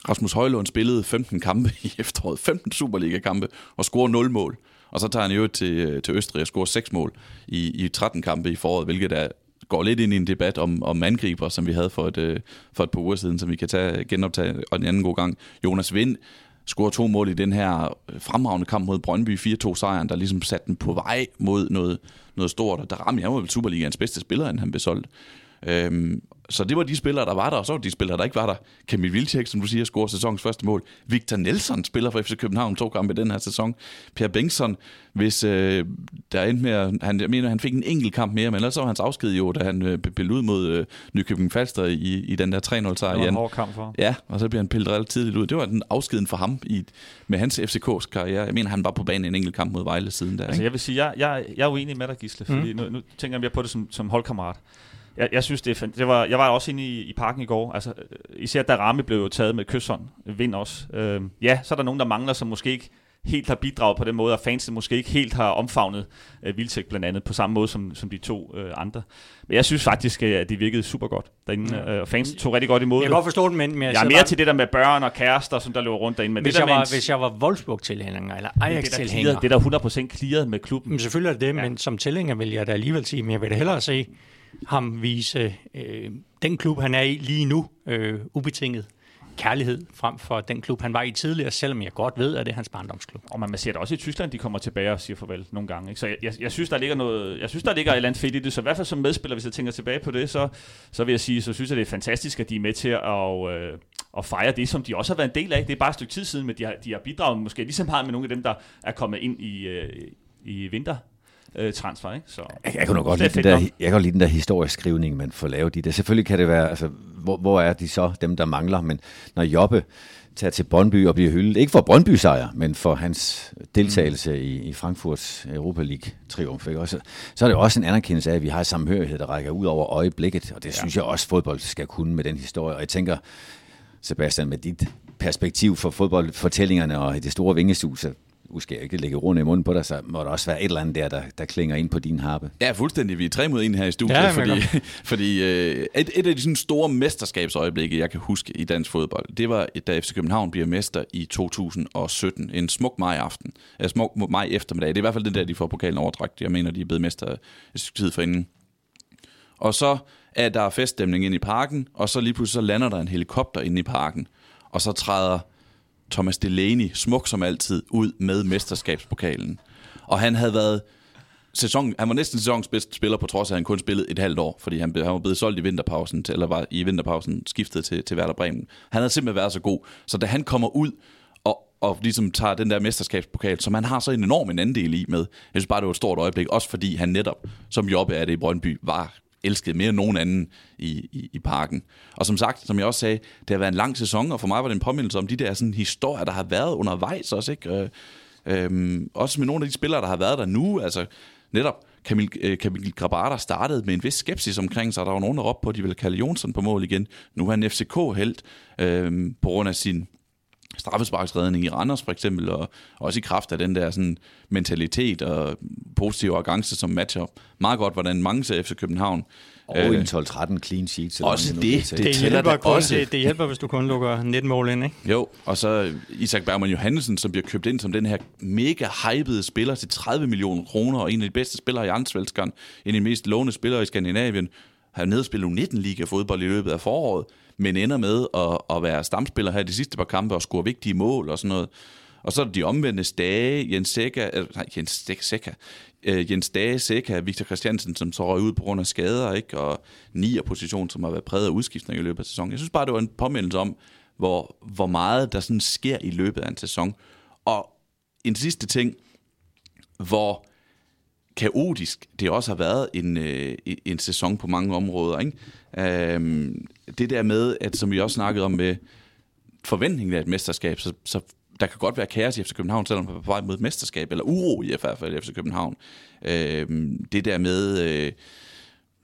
Rasmus Højlund spillede 15 kampe i efteråret, 15 Superliga-kampe, og scorer 0 mål. Og så tager han jo til, øh, til Østrig og scorer seks mål i, i 13 kampe i foråret, hvilket er går lidt ind i en debat om, om angriber, som vi havde for et, øh, for et par uger siden, som vi kan tage, genoptage og en anden god gang. Jonas Vind scorer to mål i den her øh, fremragende kamp mod Brøndby, 4-2-sejren, der ligesom satte den på vej mod noget, noget stort, og der ramte jeg jo Superligaens bedste spiller, end han blev solgt. Øhm, så det var de spillere, der var der, og så var de spillere, der ikke var der. Kamil Vilcek, som du siger, scorer sæsonens første mål. Victor Nelson spiller for FC København to kampe i den her sæson. Per Bengtsson, hvis øh, der endte med, han, jeg mener, han fik en enkelt kamp mere, men ellers så var hans afsked jo, da han øh, blev ud mod øh, Nykøbing Falster i, i den der 3-0 sejr. Det var en hård kamp for. Ja, og så bliver han pillet relativt tidligt ud. Det var den afskeden for ham i, med hans FCK's karriere. Jeg mener, han var på banen en enkelt kamp mod Vejle siden der. Altså ikke? jeg vil sige, jeg, jeg, jeg er uenig med dig, Gisle, fordi mm. nu, nu tænker jeg mere på det som, som holdkammerat. Jeg, jeg synes, det er det var, Jeg var også inde i, i parken i går. Altså, øh, især da Rami blev jo taget med kysshånd. Vind også. Øh, ja, så er der nogen, der mangler, som måske ikke helt har bidraget på den måde, og fansen måske ikke helt har omfavnet øh, Vildtæk blandt andet, på samme måde som, som de to øh, andre. Men jeg synes faktisk, øh, at det virkede super godt derinde, Ja. øh, og fansen tog rigtig godt imod Jeg kan det. godt forstå det, men, men Jeg er sidder mere bare- til det der med børn og kærester, som der løber rundt derinde. Men hvis, det der jeg var, en- hvis jeg var Wolfsburg-tilhænger, eller er Ajax-tilhænger, det er der 100% clearet med klubben. Men selvfølgelig er det det, ja. men som tilhænger vil jeg da alligevel sige, men jeg vil da hellere se ham vise øh, den klub, han er i lige nu, øh, ubetinget kærlighed frem for den klub, han var i tidligere, selvom jeg godt ved, at det er hans barndomsklub. Og man ser det også i Tyskland, de kommer tilbage og siger farvel nogle gange. Ikke? Så jeg, jeg, jeg, synes, der ligger noget, jeg synes, der ligger et eller andet fedt i det. Så i hvert fald som medspiller, hvis jeg tænker tilbage på det, så, så vil jeg sige, så synes jeg, det er fantastisk, at de er med til at, øh, at fejre det, som de også har været en del af. Det er bare et stykke tid siden, men de har, de har bidraget måske lige så meget med nogle af dem, der er kommet ind i, øh, i vinter øh, transfer, ikke? Så Jeg, jeg kan nu godt lide, den der, nok. jeg kan lide den der historieskrivning, man får lavet i det. Selvfølgelig kan det være, altså, hvor, hvor er de så, dem der mangler, men når Jobbe tager til Brøndby og bliver hyldet, ikke for Brøndby sejr, men for hans deltagelse i, i Frankfurts Europa League triumf, ikke? Også, så er det også en anerkendelse af, at vi har samhørighed, der rækker ud over øjeblikket, og det ja. synes jeg også, fodbold skal kunne med den historie. Og jeg tænker, Sebastian, med dit perspektiv for fodboldfortællingerne og det store vingesus, så nu skal jeg ikke lægge rundt i munden på dig, så må der også være et eller andet der, der, der klinger ind på din harpe. Ja, fuldstændig. Vi er tre mod en her i studiet, Ja, fordi, fordi øh, et, et af de sådan store mesterskabsøjeblikke, jeg kan huske i dansk fodbold, det var, da FC København bliver mester i 2017. En smuk maj-aften. Ja, smuk maj eftermiddag. Det er i hvert fald den der, de får pokalen overdragt. Jeg mener, de er blevet mester et stykke tid forinden. Og så er der feststemning ind i parken, og så lige pludselig så lander der en helikopter inde i parken, og så træder Thomas Delaney, smuk som altid, ud med mesterskabspokalen. Og han havde været sæson, han var næsten sæsonens bedste spiller, på trods af, at han kun spillede et halvt år, fordi han, han var blevet solgt i vinterpausen, til, eller var i vinterpausen skiftet til, til Werder Bremen. Han havde simpelthen været så god, så da han kommer ud og, og ligesom tager den der mesterskabspokal, som han har så en enorm en andel i med, jeg synes bare, det var et stort øjeblik, også fordi han netop, som Jobbe er det i Brøndby, var elsket mere end nogen anden i, i, i parken. Og som sagt, som jeg også sagde, det har været en lang sæson, og for mig var det en påmindelse om de der sådan, historier, der har været undervejs også, ikke? Øh, øhm, også med nogle af de spillere, der har været der nu, altså netop Kamil, øh, Kamil Grabara startede med en vis skepsis omkring sig. Der var nogen, der råbte på, at de ville kalde Jonsson på mål igen. Nu er han FCK-helt øh, på grund af sin straffesparksredning i Randers for eksempel, og også i kraft af den der sådan, mentalitet og positiv arrogance, som matcher meget godt, hvordan mange ser FC København. Og en 12-13 clean sheet. Så Også det. Det Det tæller hjælper, kun, også. det, det hjælper, hvis du kun lukker 19 mål ind, ikke? Jo, og så Isak Bergman Johansen, som bliver købt ind som den her mega hypede spiller til 30 millioner kroner, og en af de bedste spillere i Ansvælskeren, en af de mest lovende spillere i Skandinavien, har nedspillet 19 liga fodbold i løbet af foråret, men ender med at, at være stamspiller her i de sidste par kampe og score vigtige mål og sådan noget. Og så er der de omvendte Stage, Jens Seca, øh, nej, Jens Seca, Sækker, øh, Jens Dage, Seca, Victor Christiansen, som så røg ud på grund af skader, ikke? og nier position, som har været præget af udskiftning i løbet af sæsonen. Jeg synes bare, det var en påmindelse om, hvor, hvor meget der sådan sker i løbet af en sæson. Og en sidste ting, hvor kaotisk det også har været en, øh, en sæson på mange områder. Ikke? Øhm, det der med, at som vi også snakkede om med forventningen af et mesterskab, så, så der kan godt være kaos i FC København, selvom man er på vej mod et mesterskab, eller uro i hvert fald i FC København. Øhm, det der med... Øh,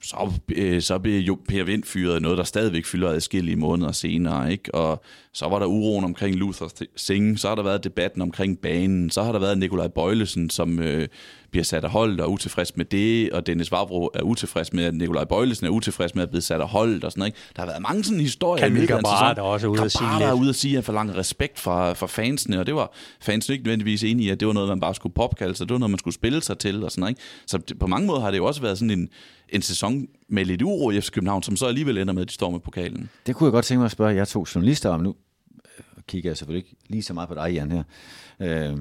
så, øh, så blev jo Per Vind fyret noget, der stadigvæk fylder adskillige måneder senere, ikke? Og så var der uroen omkring Luther Singh, så har der været debatten omkring banen, så har der været Nikolaj Bøjlesen, som øh, bliver sat af hold og er utilfreds med det, og Dennis Vavro er utilfreds med, at Nikolaj Bøjlesen er utilfreds med at blive sat af hold og sådan noget. Ikke? Der har været mange sådan historier. En Gabara, sæson. der også er ude at sige Gabara er lidt. ude at sige, at han forlanger respekt fra, fra fansene, og det var fansene ikke nødvendigvis enige i, at det var noget, man bare skulle popkalde sig, det var noget, man skulle spille sig til og sådan noget. Ikke? Så på mange måder har det jo også været sådan en, en sæson, med lidt uro i FC København, som så alligevel ender med, at de står med pokalen. Det kunne jeg godt tænke mig at spørge jer to journalister om. Nu øh, kigger jeg selvfølgelig ikke lige så meget på dig, Jan, her. Øh,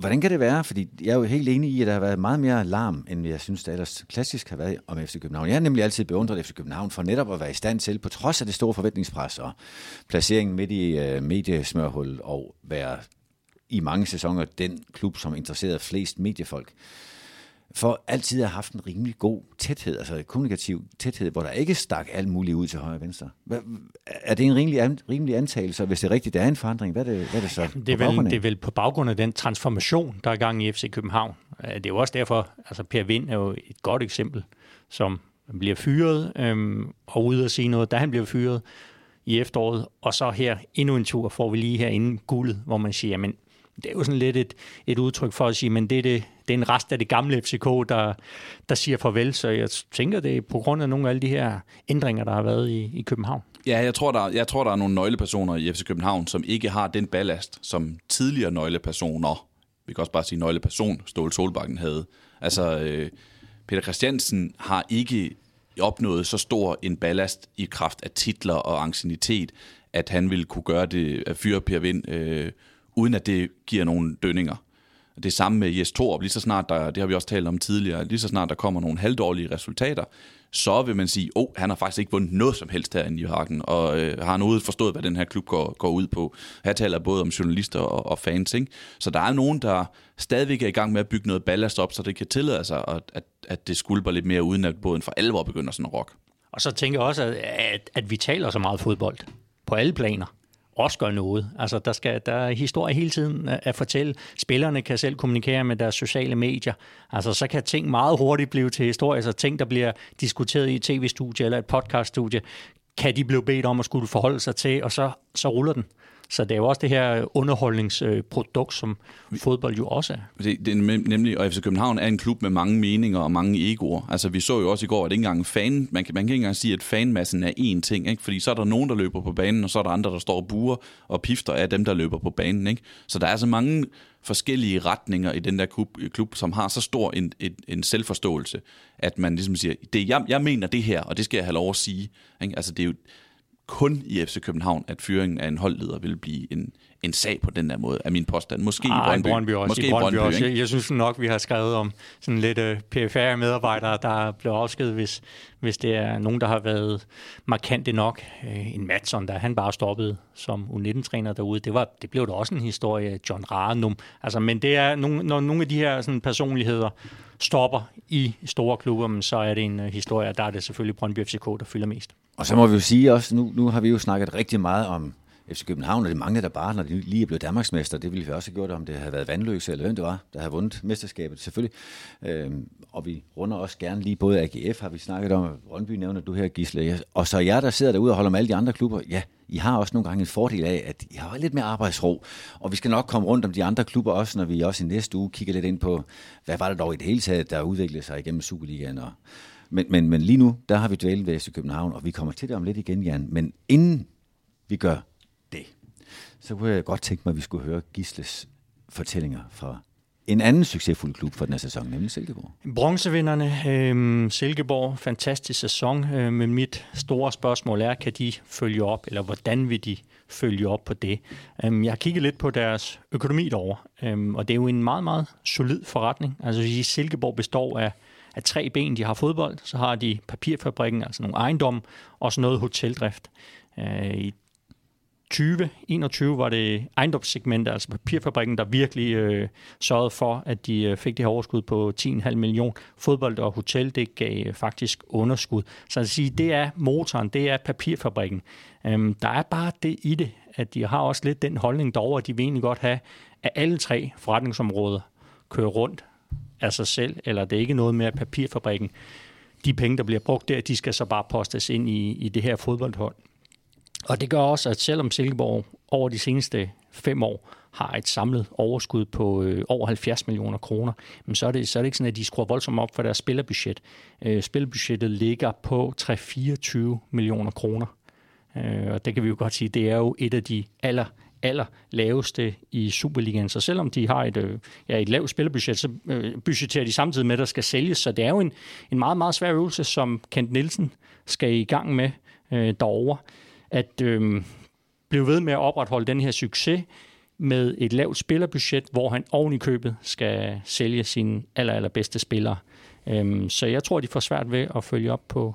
hvordan kan det være? Fordi jeg er jo helt enig i, at der har været meget mere larm, end jeg synes, det ellers klassisk har været om FC København. Jeg har nemlig altid beundret FC København for netop at være i stand til, på trods af det store forventningspres og placeringen midt i øh, mediesmørhul, og være i mange sæsoner den klub, som interesserede flest mediefolk for altid har haft en rimelig god tæthed, altså kommunikativ tæthed, hvor der ikke stak alt muligt ud til højre og venstre. Hvad, er det en rimelig, an, rimelig antagelse, hvis det er rigtigt, der er en forandring? Hvad er det, hvad er det så? Det, er vel, det er vel på baggrund af den transformation, der er i gang i FC København. Det er jo også derfor, altså Per Vind er jo et godt eksempel, som bliver fyret, øhm, og ude at sige noget, da han bliver fyret i efteråret, og så her endnu en tur får vi lige her inden guldet, hvor man siger, jamen det er jo sådan lidt et, et udtryk for at sige, men det er, det, det er en rest af det gamle FCK, der, der siger farvel. Så jeg tænker, det er på grund af nogle af alle de her ændringer, der har været i, i København. Ja, jeg tror, der, jeg tror, der er nogle nøglepersoner i FC København, som ikke har den ballast, som tidligere nøglepersoner, vi kan også bare sige nøgleperson, Ståle Solbakken havde. Altså, øh, Peter Christiansen har ikke opnået så stor en ballast i kraft af titler og angstinitet, at han ville kunne gøre det at fyre Per Vind øh, uden at det giver nogle dønninger. Det samme med Jes Torup, lige så snart der, det har vi også talt om tidligere, lige så snart der kommer nogle halvdårlige resultater, så vil man sige, åh, oh, han har faktisk ikke vundet noget som helst herinde i Hagen, og øh, har noget forstået, hvad den her klub går, går ud på. Her taler både om journalister og, og fans, ikke? Så der er nogen, der stadigvæk er i gang med at bygge noget ballast op, så det kan tillade sig, at, at, at det skulper lidt mere, uden at båden for alvor begynder sådan at rock. Og så tænker jeg også, at, at, at vi taler så meget fodbold på alle planer også gør noget. Altså, der, skal, der er historie hele tiden øh, at fortælle. Spillerne kan selv kommunikere med deres sociale medier. Altså, så kan ting meget hurtigt blive til historie. Så ting, der bliver diskuteret i et tv-studie eller et podcast-studie, kan de blive bedt om at skulle forholde sig til, og så, så ruller den. Så det er jo også det her underholdningsprodukt, som fodbold jo også er. Det, det er nemlig, og FC København er en klub med mange meninger og mange egoer. Altså vi så jo også i går, at ikke engang fan, man kan, man kan ikke engang sige, at fanmassen er én ting, ikke? fordi så er der nogen, der løber på banen, og så er der andre, der står og buer og pifter af dem, der løber på banen. Ikke? Så der er så mange forskellige retninger i den der klub, klub som har så stor en, en, en selvforståelse, at man ligesom siger, det, jeg, jeg mener det her, og det skal jeg have lov at sige. Ikke? Altså det er jo, kun i FC København, at fyringen af en holdleder vil blive en, en sag på den der måde, er min påstand. Måske Ej, i Brøndby. Brøndby også. Måske i Brøndby, Brøndby også. Jeg, jeg synes nok, vi har skrevet om sådan lidt uh, øh, PFR-medarbejdere, der blev afskedet, hvis, hvis det er nogen, der har været markante nok. Uh, en Madsen, der han bare stoppede som U19-træner derude. Det, var, det blev da også en historie. John Ranum. Altså, men det er nogle, når nogle af de her sådan, personligheder stopper i store klubber, så er det en uh, historie, der er det selvfølgelig Brøndby FCK, der fylder mest. Og så må vi jo sige også, nu, nu har vi jo snakket rigtig meget om FC København, og det mange der bare, når de lige er blevet Danmarksmester, det ville vi også have gjort, om det havde været vandløse, eller hvem det var, der havde vundet mesterskabet, selvfølgelig. Øhm, og vi runder også gerne lige, både AGF har vi snakket om, Rønby nævner du her, Gisle, og så jer, der sidder derude og holder med alle de andre klubber, ja, I har også nogle gange en fordel af, at I har lidt mere arbejdsro, og vi skal nok komme rundt om de andre klubber også, når vi også i næste uge kigger lidt ind på, hvad var det dog i det hele taget, der udviklede sig igennem Superligaen og men, men, men lige nu, der har vi dvælet ved FC København, og vi kommer til det om lidt igen, Jan. Men inden vi gør det, så kunne jeg godt tænke mig, at vi skulle høre Gisles fortællinger fra en anden succesfuld klub for den her sæson, nemlig Silkeborg. Bronzevinderne, øh, Silkeborg, fantastisk sæson, øh, men mit store spørgsmål er, kan de følge op, eller hvordan vil de følge op på det? Øh, jeg har kigget lidt på deres økonomi derovre, øh, og det er jo en meget, meget solid forretning. Altså Silkeborg består af af tre ben. De har fodbold, så har de papirfabrikken, altså nogle ejendom, og så noget hoteldrift. Øh, I 2021 var det ejendomssegmentet, altså papirfabrikken, der virkelig øh, sørgede for, at de øh, fik det her overskud på 10,5 million. Fodbold og hotel, det gav øh, faktisk underskud. Så at sige, det er motoren, det er papirfabrikken. Øhm, der er bare det i det, at de har også lidt den holdning derovre, at de vil egentlig godt have, at alle tre forretningsområder kører rundt af sig selv, eller det er ikke noget med, at papirfabrikken, de penge, der bliver brugt der, de skal så bare postes ind i, i det her fodboldhold. Og det gør også, at selvom Silkeborg over de seneste fem år har et samlet overskud på øh, over 70 millioner kroner, men så er, det, så er det ikke sådan, at de skruer voldsomt op for deres spillerbudget. Øh, spillerbudgettet ligger på 3-24 millioner kroner. Øh, og det kan vi jo godt sige, det er jo et af de aller aller laveste i Superligaen. Så selvom de har et, øh, ja, et lavt spillerbudget, så øh, budgetterer de samtidig med, at der skal sælges. Så det er jo en, en meget, meget svær øvelse, som Kent Nielsen skal i gang med øh, derovre. At øh, blive ved med at opretholde den her succes med et lavt spillerbudget, hvor han oven i købet skal sælge sine aller, allerbedste spillere. Øhm, så jeg tror, de får svært ved at følge op på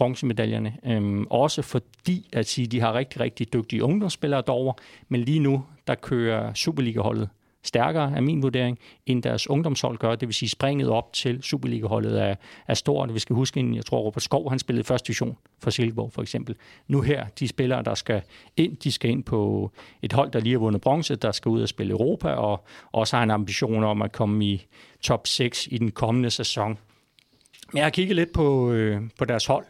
bronzemedaljerne. Øhm, også fordi, at sige, de har rigtig, rigtig dygtige ungdomsspillere derovre, men lige nu, der kører Superliga-holdet stærkere, af min vurdering, end deres ungdomshold gør. Det vil sige, springet op til Superliga-holdet er, er stort. Vi skal huske, jeg tror, Robert Skov, han spillede første division for Silkeborg, for eksempel. Nu her, de spillere, der skal ind, de skal ind på et hold, der lige har vundet bronze, der skal ud og spille Europa, og også har en ambition om at komme i top 6 i den kommende sæson. Men jeg har kigget lidt på, øh, på deres hold,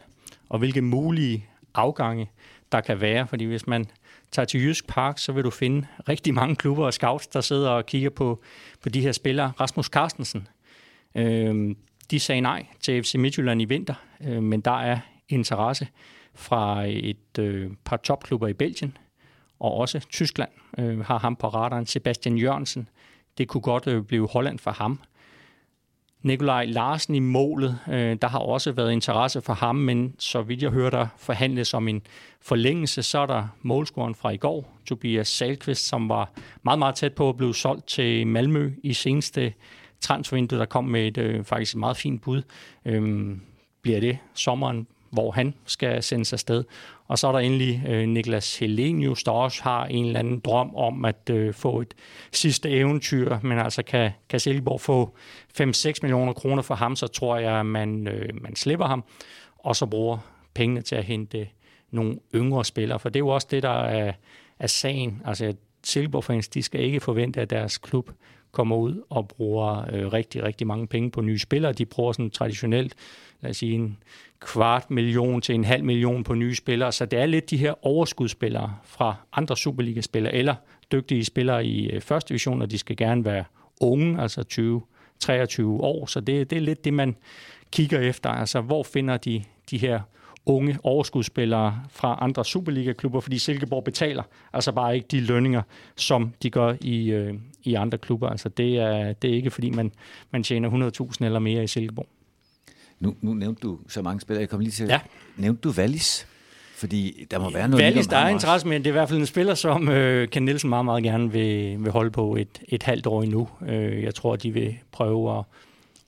og hvilke mulige afgange der kan være, fordi hvis man tager til Jysk Park, så vil du finde rigtig mange klubber og scouts, der sidder og kigger på, på de her spillere. Rasmus Carstensen, øh, de sagde nej til FC Midtjylland i vinter, øh, men der er interesse fra et øh, par topklubber i Belgien, og også Tyskland øh, har ham på radaren. Sebastian Jørgensen, det kunne godt øh, blive Holland for ham. Nikolaj Larsen i målet, øh, der har også været interesse for ham, men så vidt jeg hører, der forhandles om en forlængelse, så er der målscoren fra i går, Tobias Salkvist, som var meget, meget tæt på at blive solgt til Malmø i seneste transfervindue, der kom med et øh, faktisk et meget fint bud. Øhm, bliver det sommeren? Hvor han skal sendes afsted. Og så er der endelig øh, Niklas Helenius, der også har en eller anden drøm om at øh, få et sidste eventyr, men altså kan, kan Silkeborg få 5-6 millioner kroner for ham, så tror jeg, at man, øh, man slipper ham, og så bruger pengene til at hente nogle yngre spillere, for det er jo også det, der er, er sagen. Altså, Silkeborg-fans, de skal ikke forvente, at deres klub kommer ud og bruger øh, rigtig, rigtig mange penge på nye spillere. De bruger sådan traditionelt, lad os sige, en kvart million til en halv million på nye spillere. Så det er lidt de her overskudsspillere fra andre Superliga-spillere, eller dygtige spillere i øh, første division, og de skal gerne være unge, altså 20, 23 år. Så det, det er lidt det, man kigger efter. Altså, hvor finder de de her unge overskudsspillere fra andre Superliga-klubber, fordi Silkeborg betaler altså bare ikke de lønninger, som de gør i, øh, i andre klubber. Altså det er, det er ikke, fordi man, man tjener 100.000 eller mere i Silkeborg. Nu, nu nævnte du så mange spillere. Jeg kommer lige til ja. Nævnte du Wallis? Fordi der må være noget Wallis, der er interesse, men det er i hvert fald en spiller, som øh, Ken Nielsen meget, meget gerne vil, vil holde på et, et halvt år endnu. Øh, jeg tror, de vil prøve at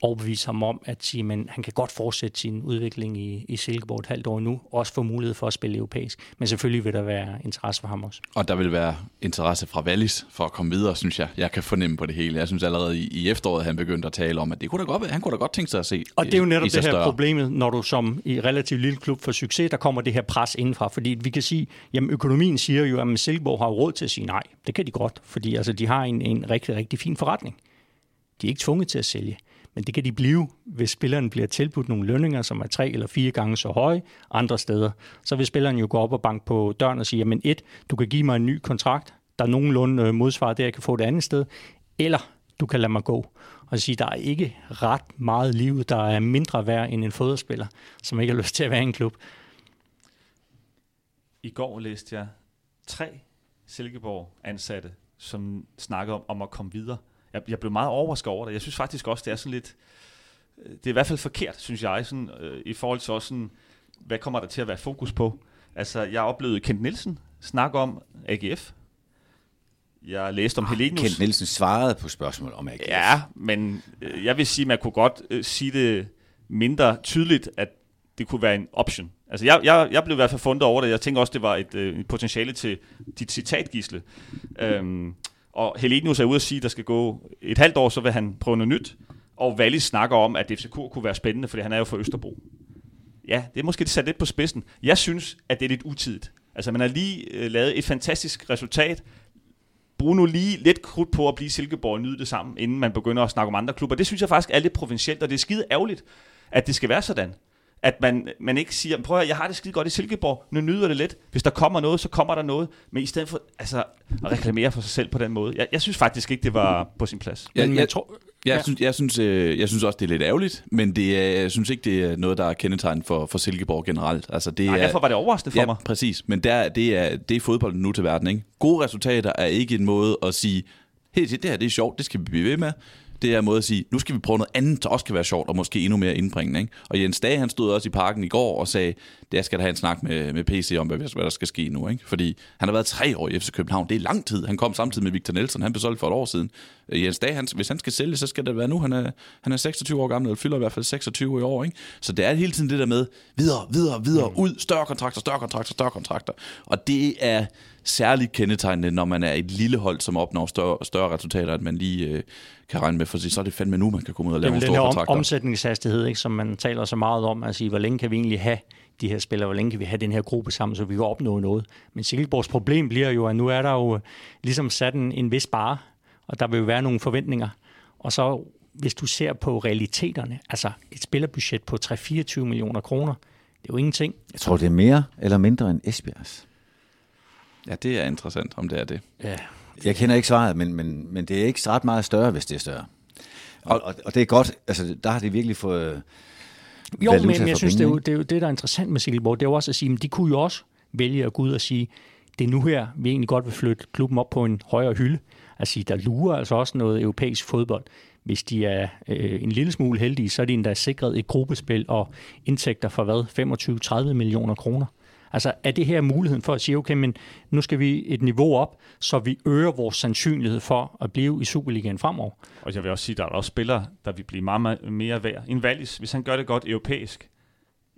overbevise ham om, at sige, men han kan godt fortsætte sin udvikling i, i Silkeborg et halvt år nu, også få mulighed for at spille europæisk. Men selvfølgelig vil der være interesse for ham også. Og der vil være interesse fra Wallis for at komme videre, synes jeg. Jeg kan fornemme på det hele. Jeg synes allerede i, i efteråret, han begyndte at tale om, at det kunne da godt, han kunne da godt tænke sig at se Og det er jo netop det her større. problemet, når du som i relativt lille klub får succes, der kommer det her pres indenfra. Fordi vi kan sige, jamen økonomien siger jo, at Silkeborg har råd til at sige nej. Det kan de godt, fordi altså, de har en, en rigtig, rigtig fin forretning. De er ikke tvunget til at sælge. Men det kan de blive, hvis spilleren bliver tilbudt nogle lønninger, som er tre eller fire gange så høje andre steder. Så vil spilleren jo gå op og banke på døren og sige, men et, du kan give mig en ny kontrakt, der nogenlunde øh, modsvarer det, jeg kan få det andet sted, eller du kan lade mig gå. Og sige, der er ikke ret meget liv, der er mindre værd end en fodboldspiller, som ikke har lyst til at være i en klub. I går læste jeg tre Silkeborg-ansatte, som snakkede om, om at komme videre jeg, jeg blev meget overrasket over det. Jeg synes faktisk også, det er sådan lidt, øh, det er i hvert fald forkert, synes jeg, sådan, øh, i forhold til også sådan, hvad kommer der til at være fokus på? Altså, jeg oplevede Kent Nielsen snakke om AGF. Jeg læste om oh, Helenius. Kent Nielsen svarede på spørgsmål om AGF. Ja, men øh, jeg vil sige, man kunne godt øh, sige det mindre tydeligt, at det kunne være en option. Altså, jeg, jeg, jeg blev i hvert fald fundet over det. Jeg tænker også, det var et, øh, et potentiale til dit citatgisle. Øhm, og Helenius er ude at sige, at der skal gå et halvt år, så vil han prøve noget nyt. Og Wallis snakker om, at FCK kunne være spændende, fordi han er jo fra Østerbro. Ja, det er måske sat lidt på spidsen. Jeg synes, at det er lidt utidigt. Altså, man har lige øh, lavet et fantastisk resultat. Brug nu lige lidt krudt på at blive Silkeborg og nyde det sammen, inden man begynder at snakke om andre klubber. Det synes jeg faktisk er lidt provincielt, og det er skide ærgerligt, at det skal være sådan at man, man ikke siger, prøv at jeg har det skide godt i Silkeborg, nu nyder det lidt. Hvis der kommer noget, så kommer der noget. Men i stedet for altså, at reklamere for sig selv på den måde. Jeg, jeg synes faktisk ikke, det var på sin plads. Men jeg, jeg tror, Jeg, ja. synes, jeg, synes, øh, jeg synes også, det er lidt ærgerligt, men det er, jeg synes ikke, det er noget, der er kendetegn for, for Silkeborg generelt. Altså, det Nej, er, derfor var det overraskende for ja, mig. præcis. Men der, det, er, det er fodbold nu til verden. Ikke? Gode resultater er ikke en måde at sige, hey, det her det er sjovt, det skal vi blive ved med det er en måde at sige, nu skal vi prøve noget andet, der også kan være sjovt, og måske endnu mere indbringende. Ikke? Og Jens Dage, han stod også i parken i går og sagde, det skal da have en snak med, med PC om, hvad, hvad der skal ske nu. Ikke? Fordi han har været tre år i FC København. Det er lang tid. Han kom samtidig med Victor Nelson. Han blev solgt for et år siden. Øh, Jens Dage, han, hvis han skal sælge, så skal det være nu. Han er, han er 26 år gammel, eller fylder i hvert fald 26 i år. Ikke? Så det er hele tiden det der med, videre, videre, videre, mm. ud, større kontrakter, større kontrakter, større kontrakter. Og det er særligt kendetegnende, når man er et lille hold, som opnår større, større resultater, at man lige øh, kan regne med, for så er det fandme nu, man kan komme ud og lave nogle store kontrakter. kontrakter. Den her omsætningshastighed, ikke, som man taler så meget om, at sige, hvor længe kan vi egentlig have de her spillere, hvor længe kan vi have den her gruppe sammen, så vi kan opnå noget. Men Silkeborgs problem bliver jo, at nu er der jo ligesom sat en, en vis bare, og der vil jo være nogle forventninger. Og så hvis du ser på realiteterne, altså et spillerbudget på 3-24 millioner kroner, det er jo ingenting. Jeg tror, det er mere eller mindre end Esbjergs. Ja, det er interessant, om det er det. Ja. Jeg kender ikke svaret, men, men, men det er ikke ret meget større, hvis det er større. Og, og, og det er godt, altså der har de virkelig fået Jo, men jeg synes, det er, jo, det er jo det, der er interessant med Silkeborg, det er jo også at sige, at de kunne jo også vælge at gå ud og sige, det er nu her, vi egentlig godt vil flytte klubben op på en højere hylde. Altså, der lurer altså også noget europæisk fodbold. Hvis de er øh, en lille smule heldige, så er de endda sikret et gruppespil og indtægter for hvad? 25-30 millioner kroner. Altså er det her muligheden for at sige, okay, men nu skal vi et niveau op, så vi øger vores sandsynlighed for at blive i Superligaen fremover. Og jeg vil også sige, at der er også spillere, der vil blive meget mere værd. En Wallis, hvis han gør det godt europæisk,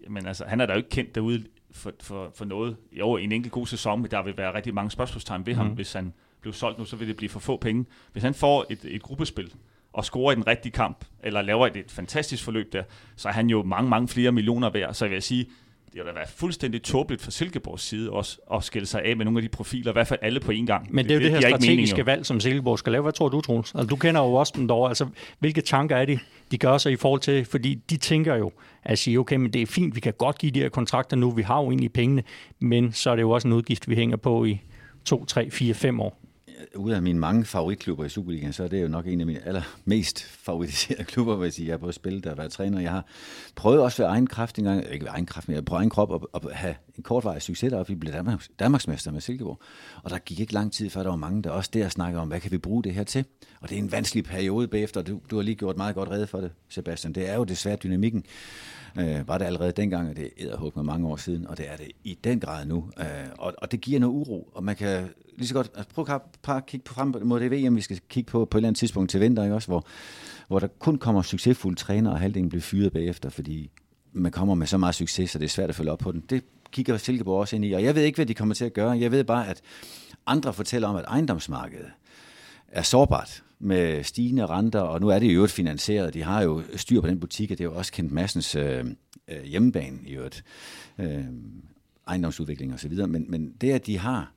men altså, han er da jo ikke kendt derude for, for, for noget. Jo, en enkelt god sæson, men der vil være rigtig mange spørgsmålstegn ved mm. ham. Hvis han blev solgt nu, så vil det blive for få penge. Hvis han får et, et gruppespil, og scorer i den rigtige kamp, eller laver et, et fantastisk forløb der, så er han jo mange, mange flere millioner værd. Så jeg vil sige, det da været fuldstændig tåbeligt fra Silkeborgs side også at skille sig af med nogle af de profiler, i hvert fald alle på en gang. Men det er jo det, det her strategiske mening, valg, som Silkeborg skal lave. Hvad tror du, Troels? Altså, du kender jo også dem derovre. Altså, hvilke tanker er det, de gør sig i forhold til? Fordi de tænker jo at sige, okay, men det er fint, vi kan godt give de her kontrakter nu, vi har jo egentlig pengene, men så er det jo også en udgift, vi hænger på i 2, 3, 4, 5 år ud af mine mange favoritklubber i Superligaen, så er det jo nok en af mine allermest favoriserede klubber, hvis jeg har både spillet og været træner. Jeg har prøvet også ved egen kraft engang, ikke ved egen kraft, men jeg prøvede egen krop at, at have en kortvarig succes deroppe. Vi blev Danmarks, Danmarksmester med Silkeborg. Og der gik ikke lang tid, før der var mange, der også der snakkede om, hvad kan vi bruge det her til? Og det er en vanskelig periode bagefter, du, du har lige gjort meget godt redde for det, Sebastian. Det er jo desværre dynamikken. Øh, var det allerede dengang, og det er med mange år siden, og det er det i den grad nu. Øh, og, og det giver noget uro, og man kan lige så godt altså, prøve at, prøv at kigge på frem mod det VM, vi skal kigge på på et eller andet tidspunkt til vinter, ikke også, hvor, hvor der kun kommer succesfulde træner, og halvdelen bliver fyret bagefter, fordi man kommer med så meget succes, så det er svært at følge op på den. Det kigger Silkeborg også ind i, og jeg ved ikke, hvad de kommer til at gøre. Jeg ved bare, at andre fortæller om, at ejendomsmarkedet er sårbart med stigende renter, og nu er det jo øvrigt finansieret. De har jo styr på den butik, og det er jo også kendt Massens øh, øh, hjemmebane i øvrigt. Øh, ejendomsudvikling og så videre. Men, men det, at de har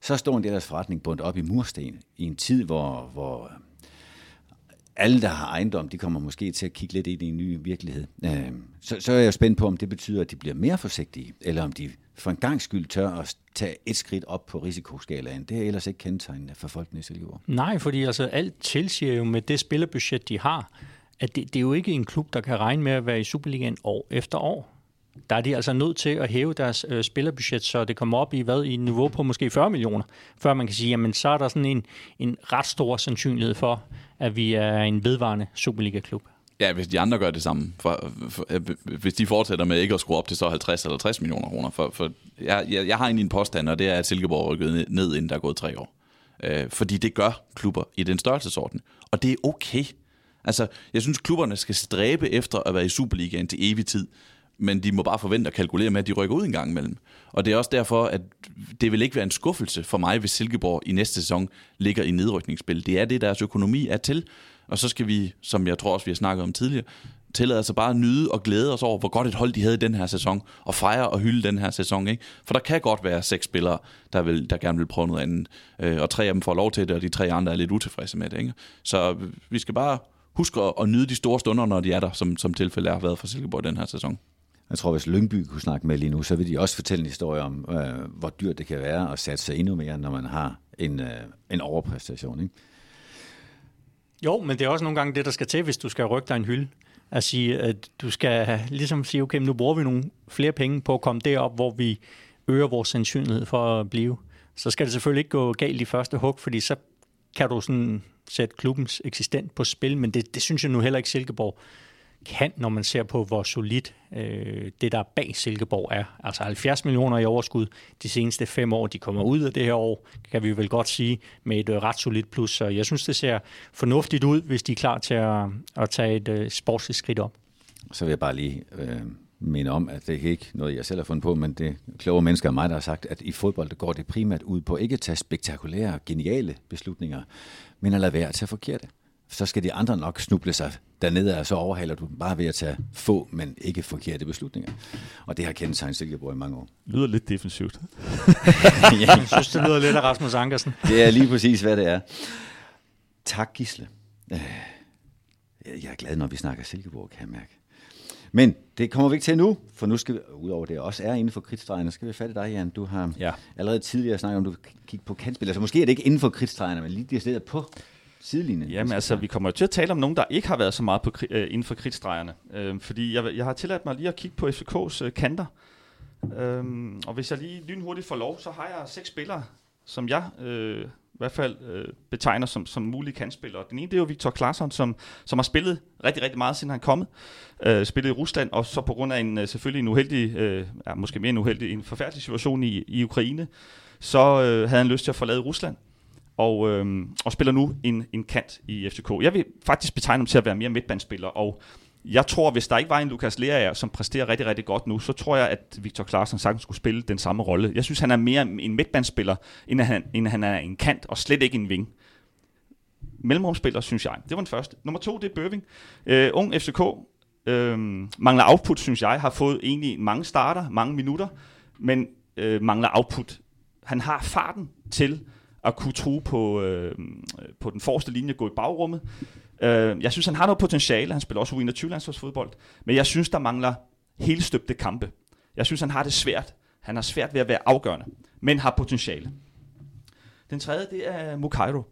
så står en del af deres forretning bundet op i mursten, i en tid, hvor, hvor alle, der har ejendom, de kommer måske til at kigge lidt ind i en ny virkelighed. Øh, så, så er jeg spændt på, om det betyder, at de bliver mere forsigtige, eller om de for en gang skyld tør at tage et skridt op på risikoskalaen. Det er ellers ikke kendetegnende for folkene i Silkeborg. Nej, fordi altså alt tilsiger jo med det spillerbudget, de har, at det, det er jo ikke en klub, der kan regne med at være i Superligaen år efter år der er de altså nødt til at hæve deres øh, spillerbudget, så det kommer op i hvad i niveau på måske 40 millioner, før man kan sige, jamen så er der sådan en, en ret stor sandsynlighed for, at vi er en vedvarende Superliga-klub. Ja, hvis de andre gør det samme. For, for, øh, hvis de fortsætter med ikke at skrue op til så 50 eller 60 millioner kroner. For, for jeg, jeg, jeg har egentlig en påstand, og det er, at Silkeborg er rykket ned, inden der er gået tre år. Øh, fordi det gør klubber i den størrelsesorden. Og det er okay. Altså, jeg synes, klubberne skal stræbe efter at være i Superligaen til evig tid men de må bare forvente at kalkulere med, at de rykker ud en gang imellem. Og det er også derfor, at det vil ikke være en skuffelse for mig, hvis Silkeborg i næste sæson ligger i nedrykningsspil. Det er det, deres økonomi er til. Og så skal vi, som jeg tror også, vi har snakket om tidligere, tillade sig bare at nyde og glæde os over, hvor godt et hold de havde i den her sæson, og fejre og hylde den her sæson. Ikke? For der kan godt være seks spillere, der, vil, der gerne vil prøve noget andet, øh, og tre af dem får lov til det, og de tre andre er lidt utilfredse med det. Ikke? Så vi skal bare huske at, nyde de store stunder, når de er der, som, som tilfældet har været for Silkeborg den her sæson. Jeg tror, hvis Lyngby kunne snakke med lige nu, så vil de også fortælle en historie om, øh, hvor dyrt det kan være at satse sig endnu mere, når man har en, øh, en overpræstation. Ikke? Jo, men det er også nogle gange det, der skal til, hvis du skal rykke dig en hylde. At sige, at du skal ligesom sige, okay, nu bruger vi nogle flere penge på at komme derop, hvor vi øger vores sandsynlighed for at blive. Så skal det selvfølgelig ikke gå galt i første hug, fordi så kan du sådan sætte klubbens eksistent på spil, men det, det synes jeg nu heller ikke Silkeborg kan, når man ser på, hvor solidt øh, det, der bag Silkeborg er. Altså 70 millioner i overskud de seneste fem år. De kommer ud af det her år, kan vi vel godt sige, med et øh, ret solidt plus. Så jeg synes, det ser fornuftigt ud, hvis de er klar til at, at tage et øh, sportsligt skridt op. Så vil jeg bare lige øh, minde om, at det er ikke noget, jeg selv har fundet på, men det kloge mennesker af mig, der har sagt, at i fodbold går det primært ud på ikke at tage spektakulære, geniale beslutninger, men at lade være at tage forkerte så skal de andre nok snuble sig dernede, og så overhaler du bare ved at tage få, men ikke forkerte beslutninger. Og det har kendt Silkeborg i mange år. Lyder lidt defensivt. ja. Jeg synes, det lyder lidt af Rasmus Ankersen. det er lige præcis, hvad det er. Tak, Gisle. Øh, jeg er glad, når vi snakker Silkeborg, kan jeg mærke. Men det kommer vi ikke til nu, for nu skal vi, udover det også er inden for kridtstregerne, skal vi fatte dig, Jan. Du har ja. allerede tidligere snakket om, du kigge på kantspillere. Så måske er det ikke inden for kridtstregerne, men lige det stedet på sidelinjen? Jamen altså, vi kommer jo til at tale om nogen, der ikke har været så meget på, øh, inden for kridtstregerne. Øh, fordi jeg, jeg har tilladt mig lige at kigge på FCK's øh, kanter. Øh, og hvis jeg lige lynhurtigt får lov, så har jeg seks spillere, som jeg øh, i hvert fald øh, betegner som, som mulige kantspillere. Den ene det er jo Victor Claesson, som, som har spillet rigtig, rigtig meget, siden han er kommet. Øh, spillet i Rusland, og så på grund af en øh, selvfølgelig en uheldig, øh, ja, måske mere en uheldig, en forfærdelig situation i, i Ukraine, så øh, havde han lyst til at forlade Rusland og, øh, og spiller nu en, en kant i FCK. Jeg vil faktisk betegne ham til at være mere midtbandspiller, og jeg tror, hvis der ikke var en Lukas Lerager, som præsterer rigtig, rigtig godt nu, så tror jeg, at Victor Claesson sagtens skulle spille den samme rolle. Jeg synes, han er mere en midtbandspiller, end han, end han er en kant, og slet ikke en ving. Mellemrumspiller, synes jeg. Det var den første. Nummer to, det er Bøving. Øh, ung FCK. Øh, mangler output, synes jeg. Har fået egentlig mange starter, mange minutter, men øh, mangler output. Han har farten til at kunne tro på, øh, på den forreste linje, gå i bagrummet. Øh, jeg synes, han har noget potentiale. Han spiller også U21 fodbold. Men jeg synes, der mangler helt støbte kampe. Jeg synes, han har det svært. Han har svært ved at være afgørende, men har potentiale. Den tredje, det er Mukairo.